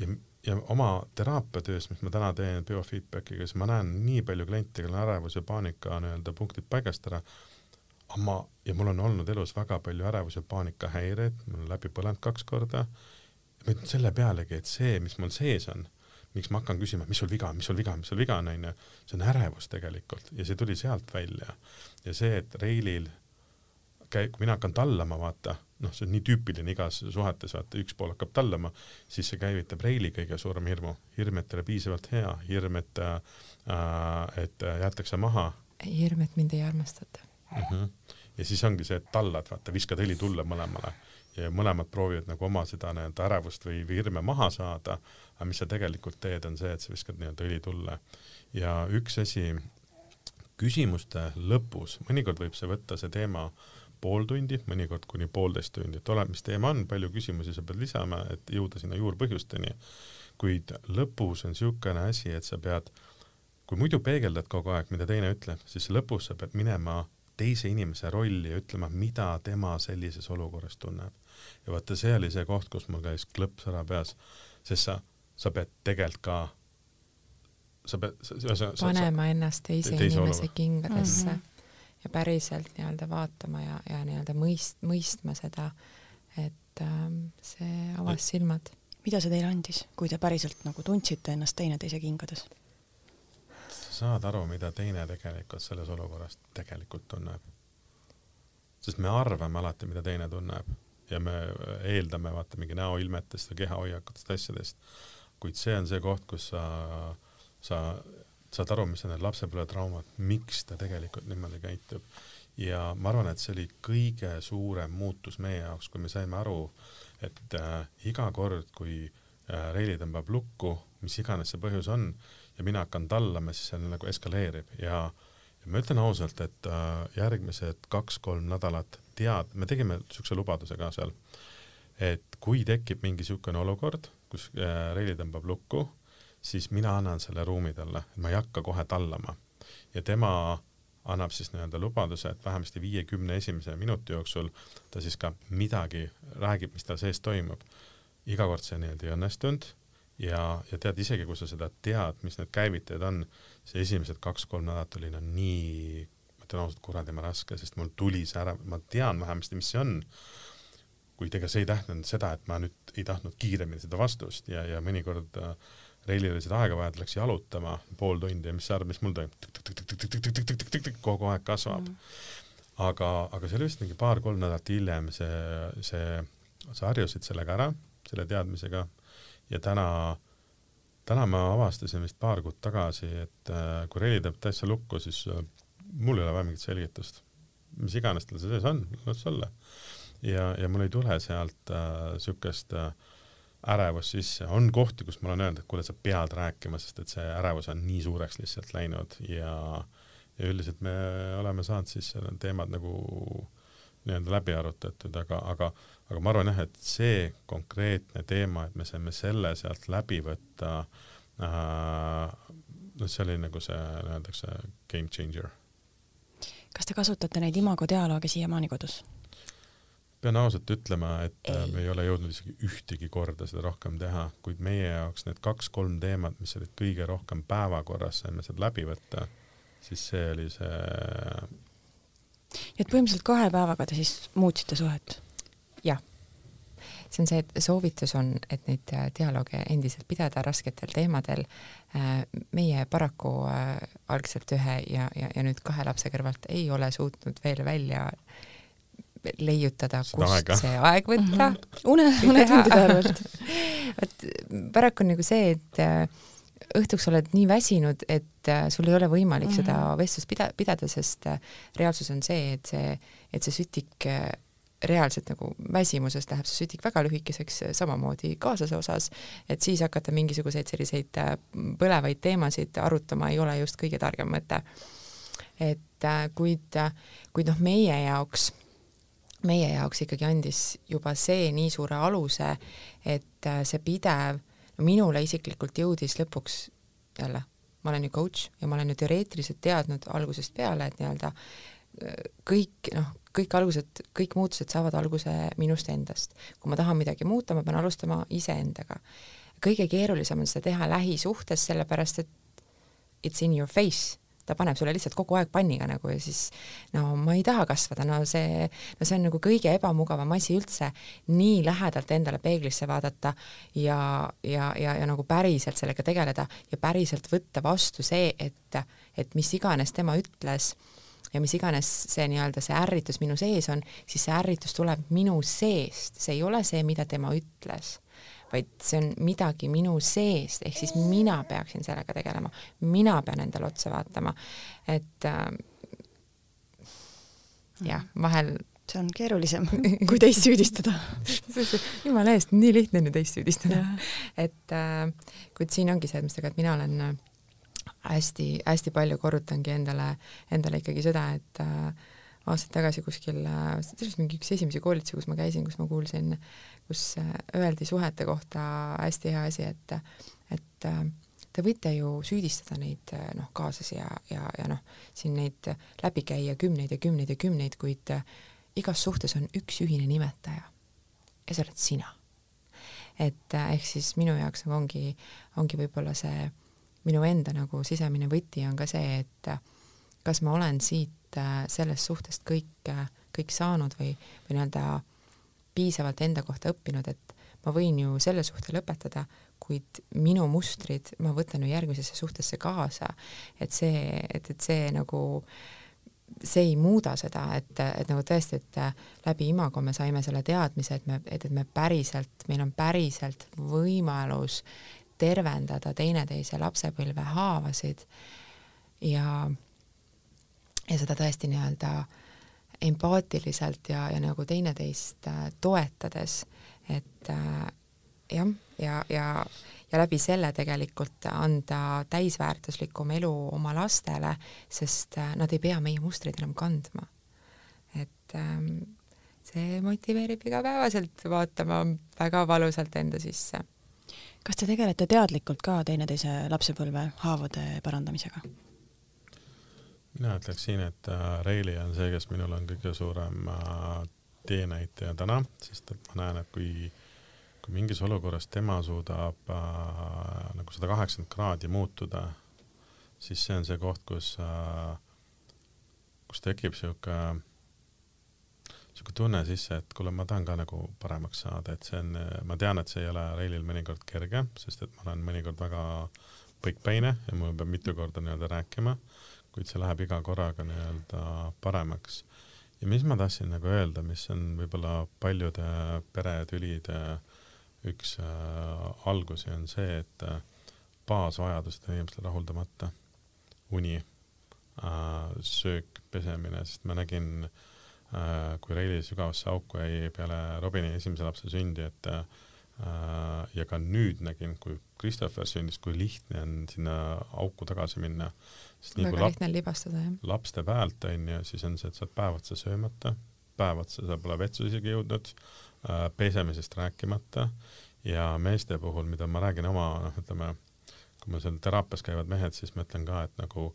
ja, ja oma teraapiatöös, mis ma täna teen biofeedbackiga, siis ma näen nii palju kliente, kellel on ärevus ja paanika nii-öelda punktid paigast ära. aga ma, ja mul on olnud elus väga palju ärevus ja paanikahäireid, mul on läbi põlenud kaks korda. ma ütlen selle pealegi, et see, mis mul sees on, miks ma hakkan küsima, mis sul viga on, mis sul viga on, mis sul viga on, onju, see on ärevus tegelikult ja see tuli sealt välja. ja see, et Reilil käi-, kui mina hakkan tallama, vaata, noh, see on nii tüüpiline igas suhetes, vaata, üks pool hakkab tallama, siis see käivitab Reili kõige suurem hirmu. hirm, et ei ole piisavalt hea, hirm, et äh,, et jäetakse maha. hirm, et mind ei armastata mm. -hmm. ja siis ongi see, et tallad, vaata, viskad õli tulle mõlemale ja mõlemad proovivad nagu oma seda nii-öelda ärevust või, või hirme maha saada, aga mis sa tegelikult teed, on see, et sa viskad nii-öelda õli tulle. ja üks asi, küsimuste lõpus, mõnikord võib see võtta, see teema äh, pool tundi, mõnikord kuni poolteist tundi, et oleneb, mis teema on, palju küsimusi sa pead lisama, et jõuda sinna juurpõhjusteni. kuid lõpus on niisugune asi, et sa pead, kui muidu peegeldad kogu aeg, mida teine ütleb, siis lõpus sa pead minema teise inimese rolli ja ütlema, mida tema sellises olukorras tunneb. ja vaata, see oli see koht, kus mul käis klõps ära peas, sest sa, sa pead tegelikult ka sa pead sa, sa, panema sa, ennast teise, teise inimese olukorra. kingadesse mm. -hmm ja päriselt nii-öelda vaatama ja, ja nii-öelda mõist-, mõistma seda, et ähm, see avas silmad. mida see teile andis, kui te päriselt nagu tundsite ennast teineteise kingades? saad aru, mida teine tegelikult selles olukorras tegelikult tunneb. sest me arvame alati, mida teine tunneb ja me eeldame vaata mingi näoilmetest ja kehahoiakutest, asjadest. kuid see on see koht, kus sa, sa saad aru, mis on need lapsepõlvetraumad, miks ta tegelikult niimoodi käitub. ja ma arvan, et see oli kõige suurem muutus meie jaoks, kui me saime aru, et äh, iga kord, kui äh, Reili tõmbab lukku, mis iganes see põhjus on, ja mina hakkan tallama, siis see nagu eskaleerib ja, ja ma ütlen ausalt, et äh, järgmised kaks-kolm nädalat tead, me tegime niisuguse lubaduse ka seal, et kui tekib mingi niisugune olukord, kus äh, Reili tõmbab lukku, siis mina annan selle ruumi talle, ma ei hakka kohe tallama ja tema annab siis nii-öelda lubaduse, et vähemasti viiekümne esimese minuti jooksul ta siis ka midagi räägib, mis tal sees toimub. iga kord see nii-öelda ei õnnestunud ja, ja tead isegi, kui sa seda tead, mis need käivitajad on, see esimesed kaks-kolm nädalat oli no nii, ma ütlen ausalt, kuradima raske, sest mul tuli see ära, ma tean vähemasti, mis see on. kuid ega see ei tähendanud seda, et ma nüüd ei tahtnud kiiremini seda vastust ja, ja mõnikord äh, Reilil oli seda aega vaja, ta läks jalutama pool tundi ja mis sa arvad, mis mul toimub? kogu aeg kasvab mm. -hmm. aga, aga see oli vist mingi paar-kolm nädalat hiljem, see, see, sa harjusid sellega ära, selle teadmisega ja täna, täna ma avastasin vist paar kuud tagasi, et äh, kui Reili teeb täitsa lukku, siis äh, mul ei ole vaja mingit selgitust. mis iganes tal sees on, las olla. ja, ja mul ei tule sealt niisugust äh, äh, ärevus sisse, on kohti, kus ma olen öelnud, et kuule, sa pead rääkima, sest et see ärevus on nii suureks lihtsalt läinud ja ja üldiselt me oleme saanud siis teemad nagu nii-öelda läbi arutatud, aga, aga, aga ma arvan jah, et see konkreetne teema, et me saime selle sealt läbi võtta äh,, noh, see oli nagu see, öeldakse, game changer. kas te kasutate neid imago dialoogi siiamaani kodus? Pean ausalt ütlema, et äh, ei. me ei ole jõudnud isegi ühtegi korda seda rohkem teha, kuid meie jaoks need kaks-kolm teemat, mis olid kõige rohkem päevakorras, saime sealt läbi võtta, siis see oli see. nii et põhimõtteliselt kahe päevaga te siis muutsite suhet? jah, see on see, et soovitus on, et neid äh, dialoog endiselt pidada rasketel teemadel. Äh, meie paraku algselt ühe ja, ja, ja nüüd kahe lapse kõrvalt ei ole suutnud veel välja leiutada, kust aega. see aeg võtta mm. -hmm. une, unetundide arvelt. vot paraku on nagu see, et äh, õhtuks oled nii väsinud, et äh, sul ei ole võimalik mm -hmm. seda vestlust pida-, pidada, sest äh, reaalsus on see, et see, et see sütik reaalselt nagu väsimusest läheb see sütik väga lühikeseks, samamoodi kaaslase osas, et siis hakata mingisuguseid selliseid põlevaid teemasid arutama ei ole just kõige targem mõte. et kuid, kuid noh, meie jaoks meie jaoks ikkagi andis juba see nii suure aluse, et äh, see pidev, minule isiklikult jõudis lõpuks jälle, ma olen ju coach ja ma olen ju teoreetiliselt teadnud algusest peale, et nii-öelda äh, kõik noh, kõik algused, kõik muutused saavad alguse minust endast. kui ma tahan midagi muuta, ma pean alustama iseendaga. kõige keerulisem on seda teha lähisuhtes, sellepärast et it's in your face ta paneb sulle lihtsalt kogu aeg panniga nagu ja siis no ma ei taha kasvada, no see, no see on nagu kõige ebamugavam asi üldse, nii lähedalt endale peeglisse vaadata ja, ja, ja, ja nagu päriselt sellega tegeleda ja päriselt võtta vastu see, et, et mis iganes tema ütles ja mis iganes see nii-öelda see ärritus minu sees on, siis see ärritus tuleb minu seest, see ei ole see, mida tema ütles vaid see on midagi minu seest, ehk siis mina peaksin sellega tegelema, mina pean endale otsa vaatama, et äh, jah, vahel see on keerulisem, kui teist süüdistada. Jumala eest, nii lihtne on ju teist süüdistada. et äh, kuid siin ongi see, et mina olen hästi-hästi äh, palju korrutangi endale, endale ikkagi seda, et äh, aastaid tagasi kuskil, see oli mingi üks esimesi koolitusi, kus ma käisin, kus ma kuulsin, kus äh, öeldi suhete kohta hästi hea asi, et, et äh, te võite ju süüdistada neid äh, noh, kaaslasi ja, ja, ja noh, siin neid läbi käia kümneid ja kümneid ja kümneid, kuid igas suhtes on üks ühine nimetaja ja see oled sina. et ehk siis minu jaoks nagu ongi, ongi võib-olla see minu enda nagu sisemine võti on ka see, et kas ma olen siit sellest suhtest kõik, kõik saanud või, või nii-öelda piisavalt enda kohta õppinud, et ma võin ju selle suhte lõpetada, kuid minu mustrid ma võtan ju järgmisesse suhtesse kaasa, et see, et, et see nagu see ei muuda seda, et, et nagu tõesti, et läbi Imago me saime selle teadmise, et me, et, et me päriselt, meil on päriselt võimalus tervendada teineteise lapsepõlve haavasid ja, ja seda tõesti nii-öelda empaatiliselt ja, ja nagu teineteist äh, toetades, et äh, jah, ja, ja, ja läbi selle tegelikult anda täisväärtuslikum elu oma lastele, sest äh, nad ei pea meie mustreid enam kandma. et ähm, see motiveerib igapäevaselt vaatama väga valusalt enda sisse. kas te tegelete teadlikult ka teineteise lapsepõlve haavade parandamisega? Mina ütleks siin, et äh, Reili on see, kes minul on kõige suurem äh, teenäitaja täna, sest et ma näen, et kui, kui mingis olukorras tema suudab äh, nagu sada kaheksakümmend kraadi muutuda, siis see on see koht, kus äh,, kus tekib sihuke, sihuke tunne sisse, et kuule, ma tahan ka nagu paremaks saada, et see on, ma tean, et see ei ole Reilil mõnikord kerge, sest et ma olen mõnikord väga põikpäine ja mul peab mitu korda nii-öelda rääkima kuid see läheb iga korraga nii-öelda paremaks. ja mis ma tahtsin nagu öelda, mis on võib-olla paljude peretülide üks äh, algusi, on see, et äh, baasvajadused on inimestel rahuldamata. uni äh,, söök, pesemine, sest ma nägin äh,, kui Reili sügavasse auku jäi peale Robini esimese lapse sündi, et äh, ja ka nüüd nägin, kui Christopher sündis, kui lihtne on sinna auku tagasi minna väga lihtne libastada, jah. lapste pealt on ju, siis on see, et sa oled päev otsa söömata, päev otsa sa pole vetsu isegi jõudnud äh,, pesemisest rääkimata ja meeste puhul, mida ma räägin oma, noh, ütleme, kui meil seal teraapias käivad mehed, siis ma ütlen ka, et nagu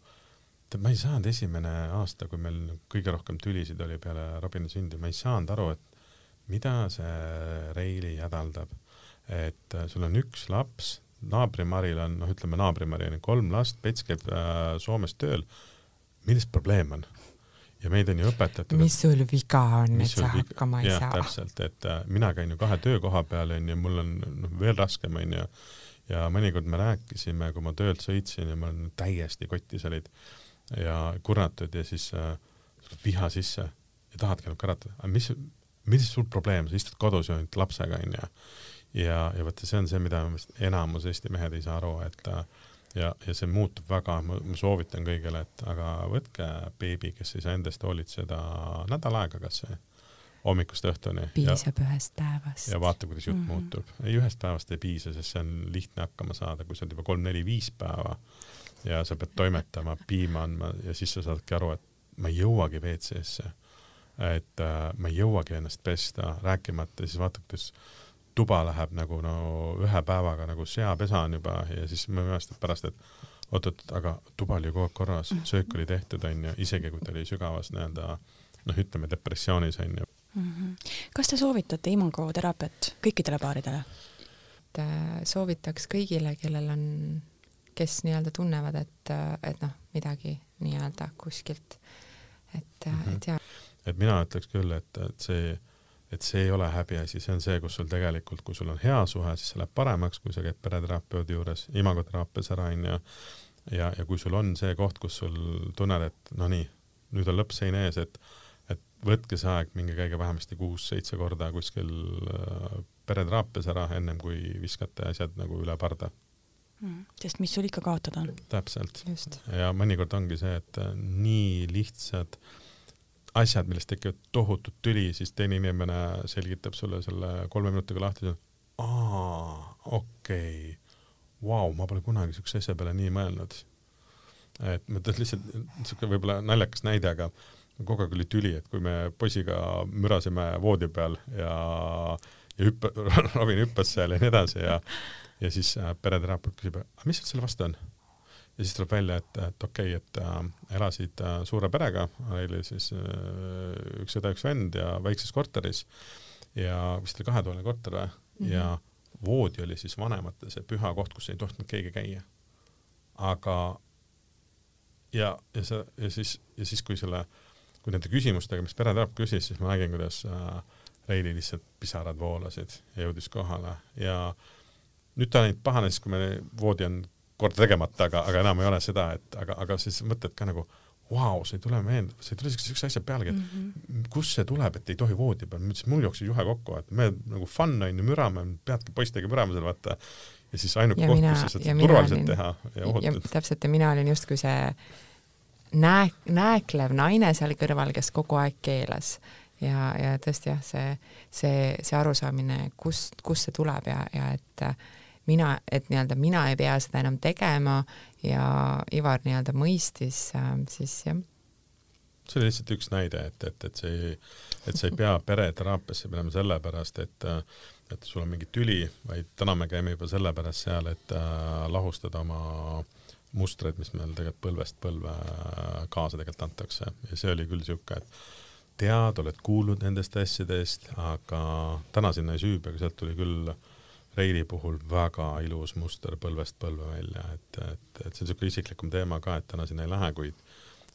tead, ma ei saanud esimene aasta, kui meil kõige rohkem tülisid oli peale Robini sündi, ma ei saanud aru, et mida see Reili hädaldab. et äh, sul on üks laps, naabrimaril on, noh, ütleme naabrimari on kolm last, Pets käib äh, Soomes tööl. milles probleem on? ja meid on ju õpetatud. mis sul viga on, et sa hakkama ei saa? täpselt, et äh, mina käin ju kahe töökoha peal onju, mul on noh, veel raskem onju. ja mõnikord me rääkisime, kui ma töölt sõitsin ja ma olen täiesti kotis olid ja kurnatud ja siis äh, viha sisse ja tahadki nagu käratada, aga mis, mis sul probleem, sa istud kodus ju ainult lapsega onju ja, ja vaata, see on see, mida enamus Eesti mehed ei saa aru, et ja, ja see muutub väga, ma soovitan kõigile, et aga võtke beebi, kes ei saa endast hoolitseda nädal aega kasvõi hommikust õhtuni. piisab ja, ühest päevast. ja vaata, kuidas jutt mm -hmm. muutub. ei, ühest päevast ei piisa, sest see on lihtne hakkama saada, kui sa oled juba kolm-neli-viis päeva ja sa pead toimetama, piima andma ja siis sa saadki aru, et ma ei jõuagi WC-sse. et äh, ma ei jõuagi ennast pesta, rääkimata siis vaata, kuidas tuba läheb nagu no ühe päevaga nagu seapesa on juba ja siis ma mäletan pärast, et oot-oot, aga tuba oli kogu aeg korras, mhm. söök oli tehtud, onju, isegi kui ta oli sügavas nii-öelda noh, ütleme depressioonis onju mm. -hmm. kas te soovitate imangoteraapiat kõikidele paaridele? et äh, soovitaks kõigile, kellel on, kes nii-öelda tunnevad, et, äh, et noh, midagi nii-öelda kuskilt, et mm, -hmm. et jaa. et mina ütleks küll, et, et see et see ei ole häbiasi, see on see, kus sul tegelikult, kui sul on hea suhe, siis see läheb paremaks, kui sa käid pereterapeudi juures, imagoteraapias ära onju. ja, ja kui sul on see koht, kus sul tunned, et no nii, nüüd on lõppsein ees, et, et võtke see aeg, minge käige vähemasti kuus-seitse korda kuskil äh, pereteraapias ära, ennem kui viskate asjad nagu üle parda mm,. sest mis sul ikka kaotada on. täpselt. ja mõnikord ongi see, et äh, nii lihtsad äh, asjad, millest tekivad tohutut tüli, siis teine inimene selgitab sulle selle kolme minutiga lahti, aa, okei okay., vau, ma pole kunagi siukse asja peale nii mõelnud. et ma ütlen lihtsalt siuke võib-olla naljakas näide, aga kogu aeg oli tüli, et kui me poisiga mürasime voodi peal ja, ja hüppa, Robin hüppas seal ja nii edasi ja, ja siis äh, pereterapeut küsib, aga mis sul selle vastu on? Ja siis tuleb välja, et, et okei okay,, et äh, elasid äh, suure perega, oli siis äh, üks õde, üks vend ja väikses korteris ja vist oli kahetoaline korter või mm -hmm. ja voodi oli siis vanemate see püha koht, kus ei tohtinud keegi käia. aga ja, ja see ja siis, ja siis, kui selle, kui nende küsimustega, mis pereterapeut küsis, siis ma nägin, kuidas äh, Reili lihtsalt pisarad voolasid ja jõudis kohale ja nüüd ta ainult pahane siis, kui me voodi on kord tegemata, aga, aga enam ei ole seda, et aga, aga siis mõtled ka nagu vau, see ei tule meelde, see ei tule siukse, siukse asja pealegi, et mm -hmm. kust see tuleb, et ei tohi voodi peal, ma ütlesin, mul jooksis juhe kokku, et me nagu fun on ju, mürame, peadki poistega mürama seal vaata. ja siis ainuke koht, kus sa saad turvaliselt olin, teha ja ohutult. täpselt ja mina olin justkui see nää-, nääklev naine seal kõrval, kes kogu aeg keelas ja, ja tõesti jah, see, see, see arusaamine, kust, kust see tuleb ja, ja et mina, et nii-öelda mina ei pea seda enam tegema ja Ivar nii-öelda mõistis äh, siis jah. see oli lihtsalt üks näide, et, et, et see ei, et sa ei pea pereteraapiasse minema sellepärast, et et sul on mingi tüli, vaid täna me käime juba sellepärast seal, et äh, lahustada oma mustreid, mis meil tegelikult põlvest põlve äh, kaasa tegelikult antakse ja see oli küll niisugune, et tead, oled kuulnud nendest asjadest, aga täna sinna ei süübi, aga sealt tuli küll äh, Reili puhul väga ilus muster põlvest põlve välja, et, et, et see on niisugune isiklikum teema ka, et täna sinna ei lähe, kuid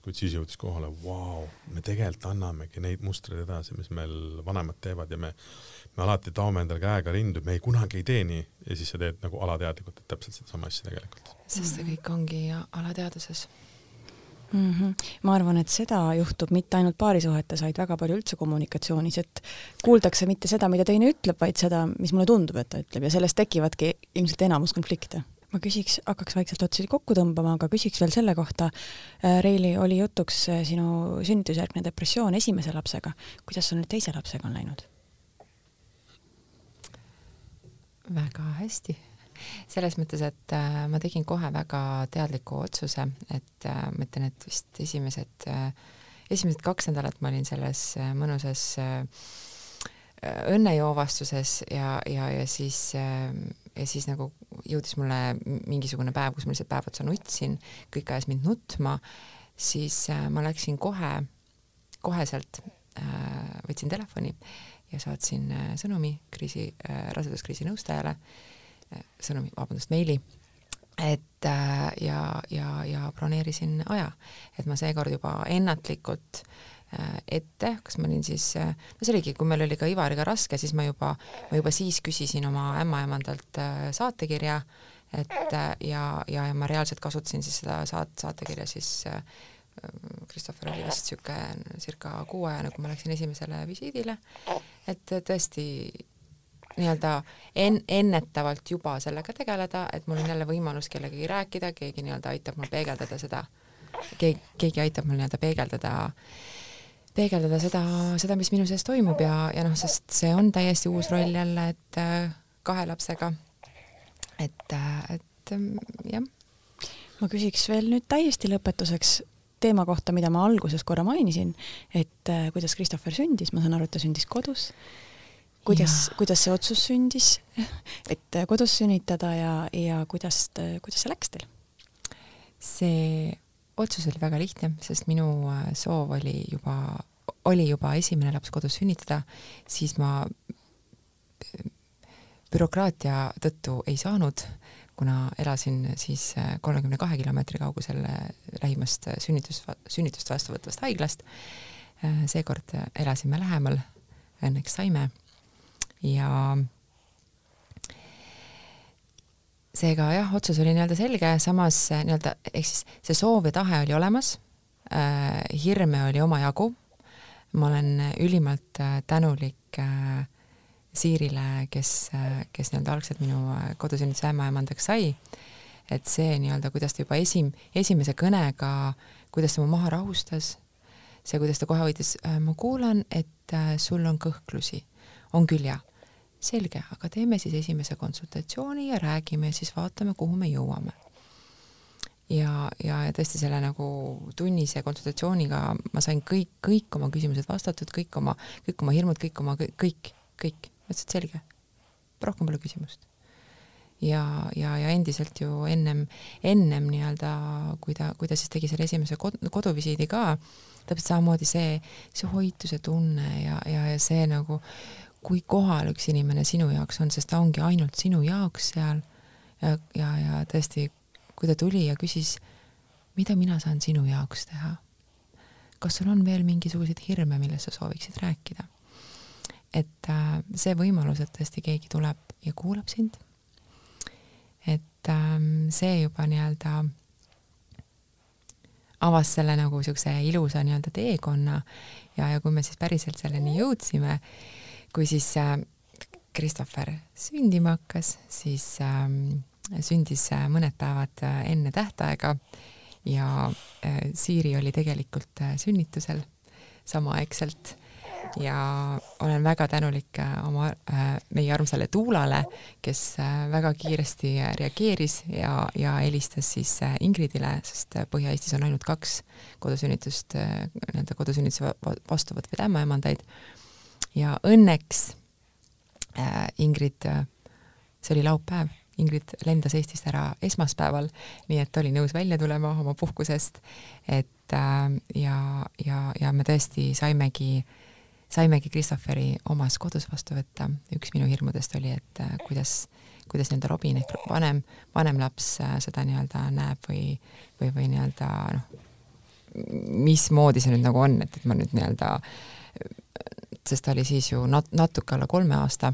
kuid siis jõudis kohale, vau, me tegelikult annamegi neid mustreid edasi, mis meil vanemad teevad ja me, me alati taome endale käega rindu, me ei kunagi ei tee nii ja siis sa teed nagu alateadlikult, et täpselt sedasama asja tegelikult. sest see kõik ongi alateadvuses mm. -hmm. ma arvan, et seda juhtub mitte ainult paarisuhetes, vaid väga palju üldse kommunikatsioonis, et kuuldakse mitte seda, mida teine ütleb, vaid seda, mis mulle tundub, et ta ütleb ja sellest tekivadki ilmselt enamus konflikte. ma küsiks, hakkaks vaikselt otsi kokku tõmbama, aga küsiks veel selle kohta, äh, Reili, oli jutuks äh, sinu sünnitusjärgne depressioon esimese lapsega, kuidas sul nüüd teise lapsega on läinud? väga hästi selles mõttes, et äh, ma tegin kohe väga teadliku otsuse, et äh, ma ütlen, et vist esimesed äh,, esimesed kaks nädalat ma olin selles mõnusas õnnejoovastuses ja, ja, ja siis ja siis nagu jõudis mulle mingisugune päev, kus ma lihtsalt päev otsa nutsin, kõik ajas mind nutma, siis ma läksin kohe, koheselt võtsin telefoni ja saatsin sõnumi kriisi raseduskriisi nõustajale sõnumi, vabandust, meili, et äh, ja, ja, ja broneerisin aja, et ma seekord juba ennatlikult äh, ette, kas ma olin siis, äh, no see oligi, kui meil oli ka Ivariga raske, siis ma juba, ma juba siis küsisin oma ämmaemandalt saatekirja, et ja, ja, ja ma reaalselt kasutasin siis seda saat-, saatekirja siis Christopher oli vist niisugune circa kuuajane, kui ma läksin esimesele visiidile, et tõesti nii-öelda en-, ennetavalt juba sellega tegeleda, et mul on jälle võimalus kellegagi rääkida, keegi nii-öelda aitab mul peegeldada seda, keegi, keegi aitab mul nii-öelda peegeldada, peegeldada seda, seda, mis minu sees toimub ja, ja noh, sest see on täiesti uus roll jälle, et äh, kahe lapsega, et, äh, et ähm, jah. ma küsiks veel nüüd täiesti lõpetuseks teema kohta, mida ma alguses korra mainisin, et äh, kuidas Christopher sündis, ma saan aru, et ta sündis kodus kuidas, kuidas see otsus sündis, et kodus sünnitada ja, ja kuidas, kuidas see läks teil? see otsus oli väga lihtne, sest minu äh, soov oli juba, oli juba esimene laps kodus sünnitada, siis ma äh, bürokraatia tõttu ei saanud, kuna elasin siis äh, kolmekümne kahe kilomeetri kaugusel lähimast sünnitus, sünnitust vastuvõtvast haiglast. seekord elasime lähemal, õnneks saime ja seega jah, otsus oli nii-öelda selge, samas nii-öelda ehk siis see soov ja tahe oli olemas. Äh,, hirme oli omajagu, ma olen ülimalt äh, tänulik äh, Siirile, kes kes nii-öelda algselt minu kodusünnituse ämmaemandaks sai, et see nii-öelda, kuidas ta juba esim-, esimese kõnega, kuidas ta mu maha rahustas, see, kuidas ta kohe äh,, ma kuulan, et sul on kõhklusi, on küll jah selge, aga teeme siis esimese konsultatsiooni ja räägime, siis vaatame, kuhu me jõuame. ja, ja, ja tõesti selle nagu tunnise konsultatsiooniga ma sain kõik, kõik oma küsimused vastatud, kõik oma, kõik oma hirmud, kõik oma, kõik, kõik, ma ütlesin, et selge, rohkem pole küsimust. ja, ja, ja endiselt ju ennem, ennem nii-öelda, kui ta, kui ta siis tegi selle esimese kod, koduvisiidi ka, täpselt samamoodi see, see hoituse tunne ja, ja, ja see nagu kui kohal üks inimene sinu jaoks on, sest ta ongi ainult sinu jaoks seal. Ja, ja, ja tõesti, kui ta tuli ja küsis, mida mina saan sinu jaoks teha, kas sul on veel mingisuguseid hirme, millest sa sooviksid rääkida? et äh, see võimalus, et tõesti keegi tuleb ja kuulab sind. Et ähm, see juba nii-öelda avas selle nagu niisuguse ilusa nii-öelda teekonna. Ja, ja kui me siis päriselt selleni jõudsime, kui siis Christopher sündima hakkas, siis ähm, sündis äh, mõned päevad äh, enne tähtaega ja äh, Siiri oli tegelikult sünnitusel samaaegselt ja olen väga tänulik oma, meie armsale Tuulale, kes väga kiiresti reageeris ja, ja helistas siis Ingridile, sest Põhja-Eestis on ainult kaks kodusünnitust, nii-öelda kodusünnituse vastu võtvaid ämmaemandaid. Ja õnneks Ingrid, see oli laupäev Ingrid lendas Eestist ära esmaspäeval, nii et oli nõus välja tulema oma puhkusest, et äh, ja, ja, ja me tõesti saimegi, saimegi Christopheri omas kodus vastu võtta. üks minu hirmudest oli, et äh, kuidas, kuidas nii-öelda Robin ehk vanem, vanem laps äh, seda nii-öelda näeb või, või, või nii-öelda noh, mismoodi see nüüd nagu on, et, et ma nüüd nii-öelda, sest ta oli siis ju nat-, natuke alla kolme aasta.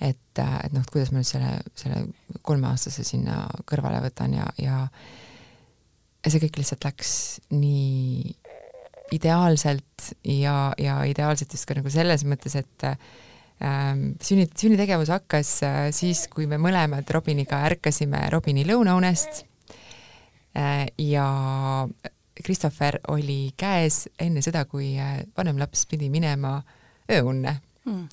et, et noh, et kuidas ma nüüd selle, selle kolmeaastase sinna kõrvale võtan ja, ja ja see kõik lihtsalt läks nii ideaalselt ja, ja ideaalselt just ka nagu selles mõttes, et ähm, sünni, sünnitegevus hakkas äh, siis, kui me mõlemad Robiniga ärkasime Robini lõunaunest äh, ja Christopher oli käes enne seda, kui äh, vanem laps pidi minema ööunne. Mm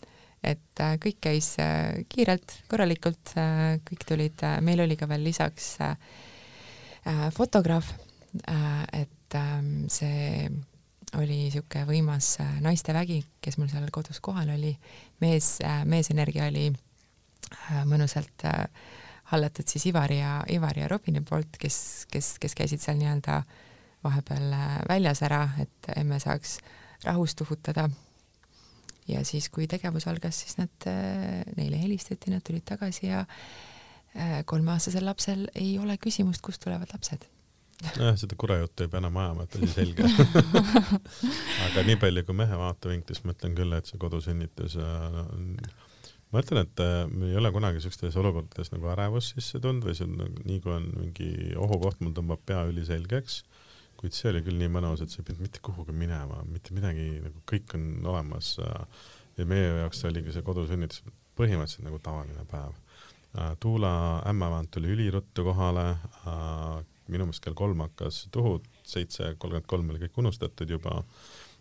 et äh, kõik käis äh, kiirelt, korralikult, äh, kõik tulid, meil oli ka veel lisaks fotograaf, et ähm, see oli niisugune võimas naistevägi, kes mul seal kodus kohal oli, mees, meesenergia oli mõnusalt hallatud siis Ivari ja, Ivari ja Robini poolt, kes, kes, kes käisid seal nii-öelda vahepeal väljas ära, et emme saaks rahus tuhutada ja siis, kui tegevus algas, siis nad, äh, neile helistati, nad tulid tagasi ja äh, kolmeaastasel lapsel ei ole küsimust, kust tulevad lapsed. Nojah, seda kurejuttu ei pea enam ajama, et asi selge. Aga nii palju kui mehe vaatevinklist ma ütlen küll, et see kodusünnitus äh, ma ütlen, et me ei ole kunagi siukestes olukordades nagu ärevust sisse tulnud või see on nagu, nii kui on mingi ohukoht, mul tõmbab pea üliselgeks kuid see oli küll nii mõnus, et sa ei pidanud mitte kuhugi minema, mitte midagi, nagu kõik on olemas. ja meie jaoks oligi see kodusünnitus põhimõtteliselt nagu tavaline päev. Tuula ämmaemand tuli üliruttu kohale, minu meelest kell kolm hakkas tuhud, seitse kolmkümmend kolm oli kõik unustatud juba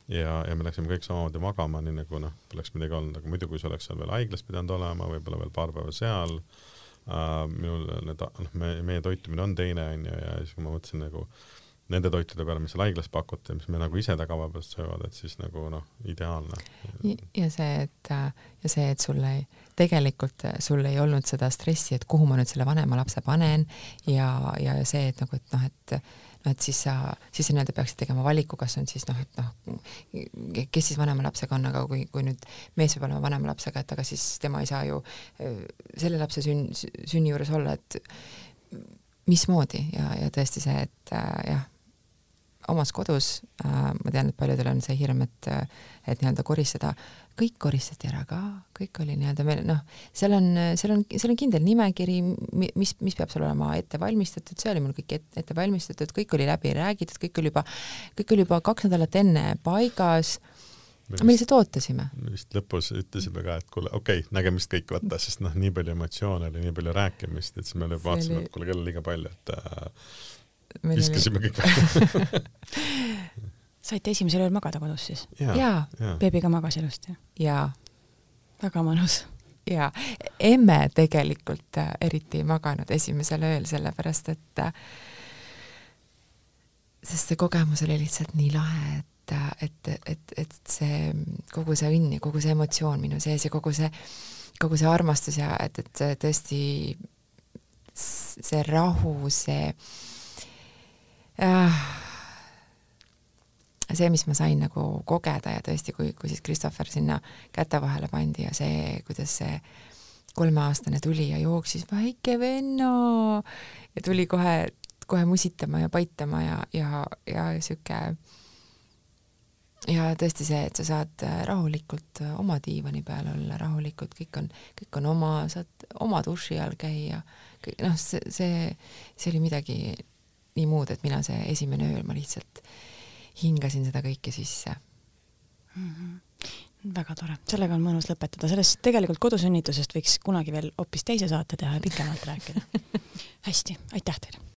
ja, ja me läksime kõik samamoodi magama, nii nagu noh, poleks midagi olnud, aga muidu, kui sa oleks seal veel haiglas pidanud olema, võib-olla veel paar päeva seal äh,, minul need, noh, me, meie toitumine on teine, onju, ja siis ma mõtlesin nagu äh, nende toitude peale, mis seal haiglas pakuti, mis me nagu ise tagavapärast söövad, et siis nagu noh, ideaalne. ja see, et ja see, et sul ei, tegelikult sul ei olnud seda stressi, et kuhu ma nüüd selle vanema lapse panen ja, ja see, et nagu, et noh, et noh, et siis sa, siis sa nii-öelda peaksid tegema valiku, kas on siis noh, et noh, kes siis vanema lapsega on, aga kui, kui nüüd mees peab olema vanema lapsega, et aga siis tema ei saa ju äh, selle lapse sünn, sünni juures olla, et mismoodi ja, ja tõesti see, et äh, jah omas kodus äh,, ma tean, et paljudel on see hirm, et, et nii-öelda koristada, kõik koristati ära ka, kõik oli nii-öelda meil noh, seal on, seal on, seal on kindel nimekiri, mis, mis peab seal olema ette valmistatud, see oli mul kõik ette, ette valmistatud, kõik oli läbi räägitud, kõik oli juba, kõik oli juba kaks nädalat enne paigas me, me lihtsalt ootasime. vist lõpus ütlesime ka, et kuule, okei okay,, nägemist kõik võtta, sest noh, nii palju emotsioone oli, nii palju rääkimist, et siis me vaatasime oli..., et kuule, kell on liiga palju, et äh, viskasime kõik välja saite esimesel ööl magada kodus siis? jaa. beebiga magas ilusti? jaa. väga mõnus. jaa, emme tegelikult äh, eriti ei maganud esimesel ööl, sellepärast et äh, sest see kogemus oli lihtsalt nii lahe, et, äh, et, et, et see kogu see õnn ja kogu see emotsioon minu sees ja kogu see, kogu see armastus ja et, et tõesti see rahu, see see, mis ma sain nagu kogeda ja tõesti, kui, kui siis Christopher sinna käte vahele pandi ja see, kuidas see kolmeaastane tuli ja jooksis väike venna ja tuli kohe, kohe musitama ja paitama ja, ja, ja sihuke ja tõesti see, et sa saad rahulikult oma diivani peal olla, rahulikult, kõik on, kõik on oma, saad oma duši all käia, noh, see, see, see oli midagi nii muud, et mina see esimene öö, ma lihtsalt hingasin seda kõike sisse. Mm. -hmm väga tore, sellega on mõnus lõpetada, sellest tegelikult kodusünnitusest võiks kunagi veel hoopis teise saate teha ja pikemalt rääkida. Hästi, aitäh teile!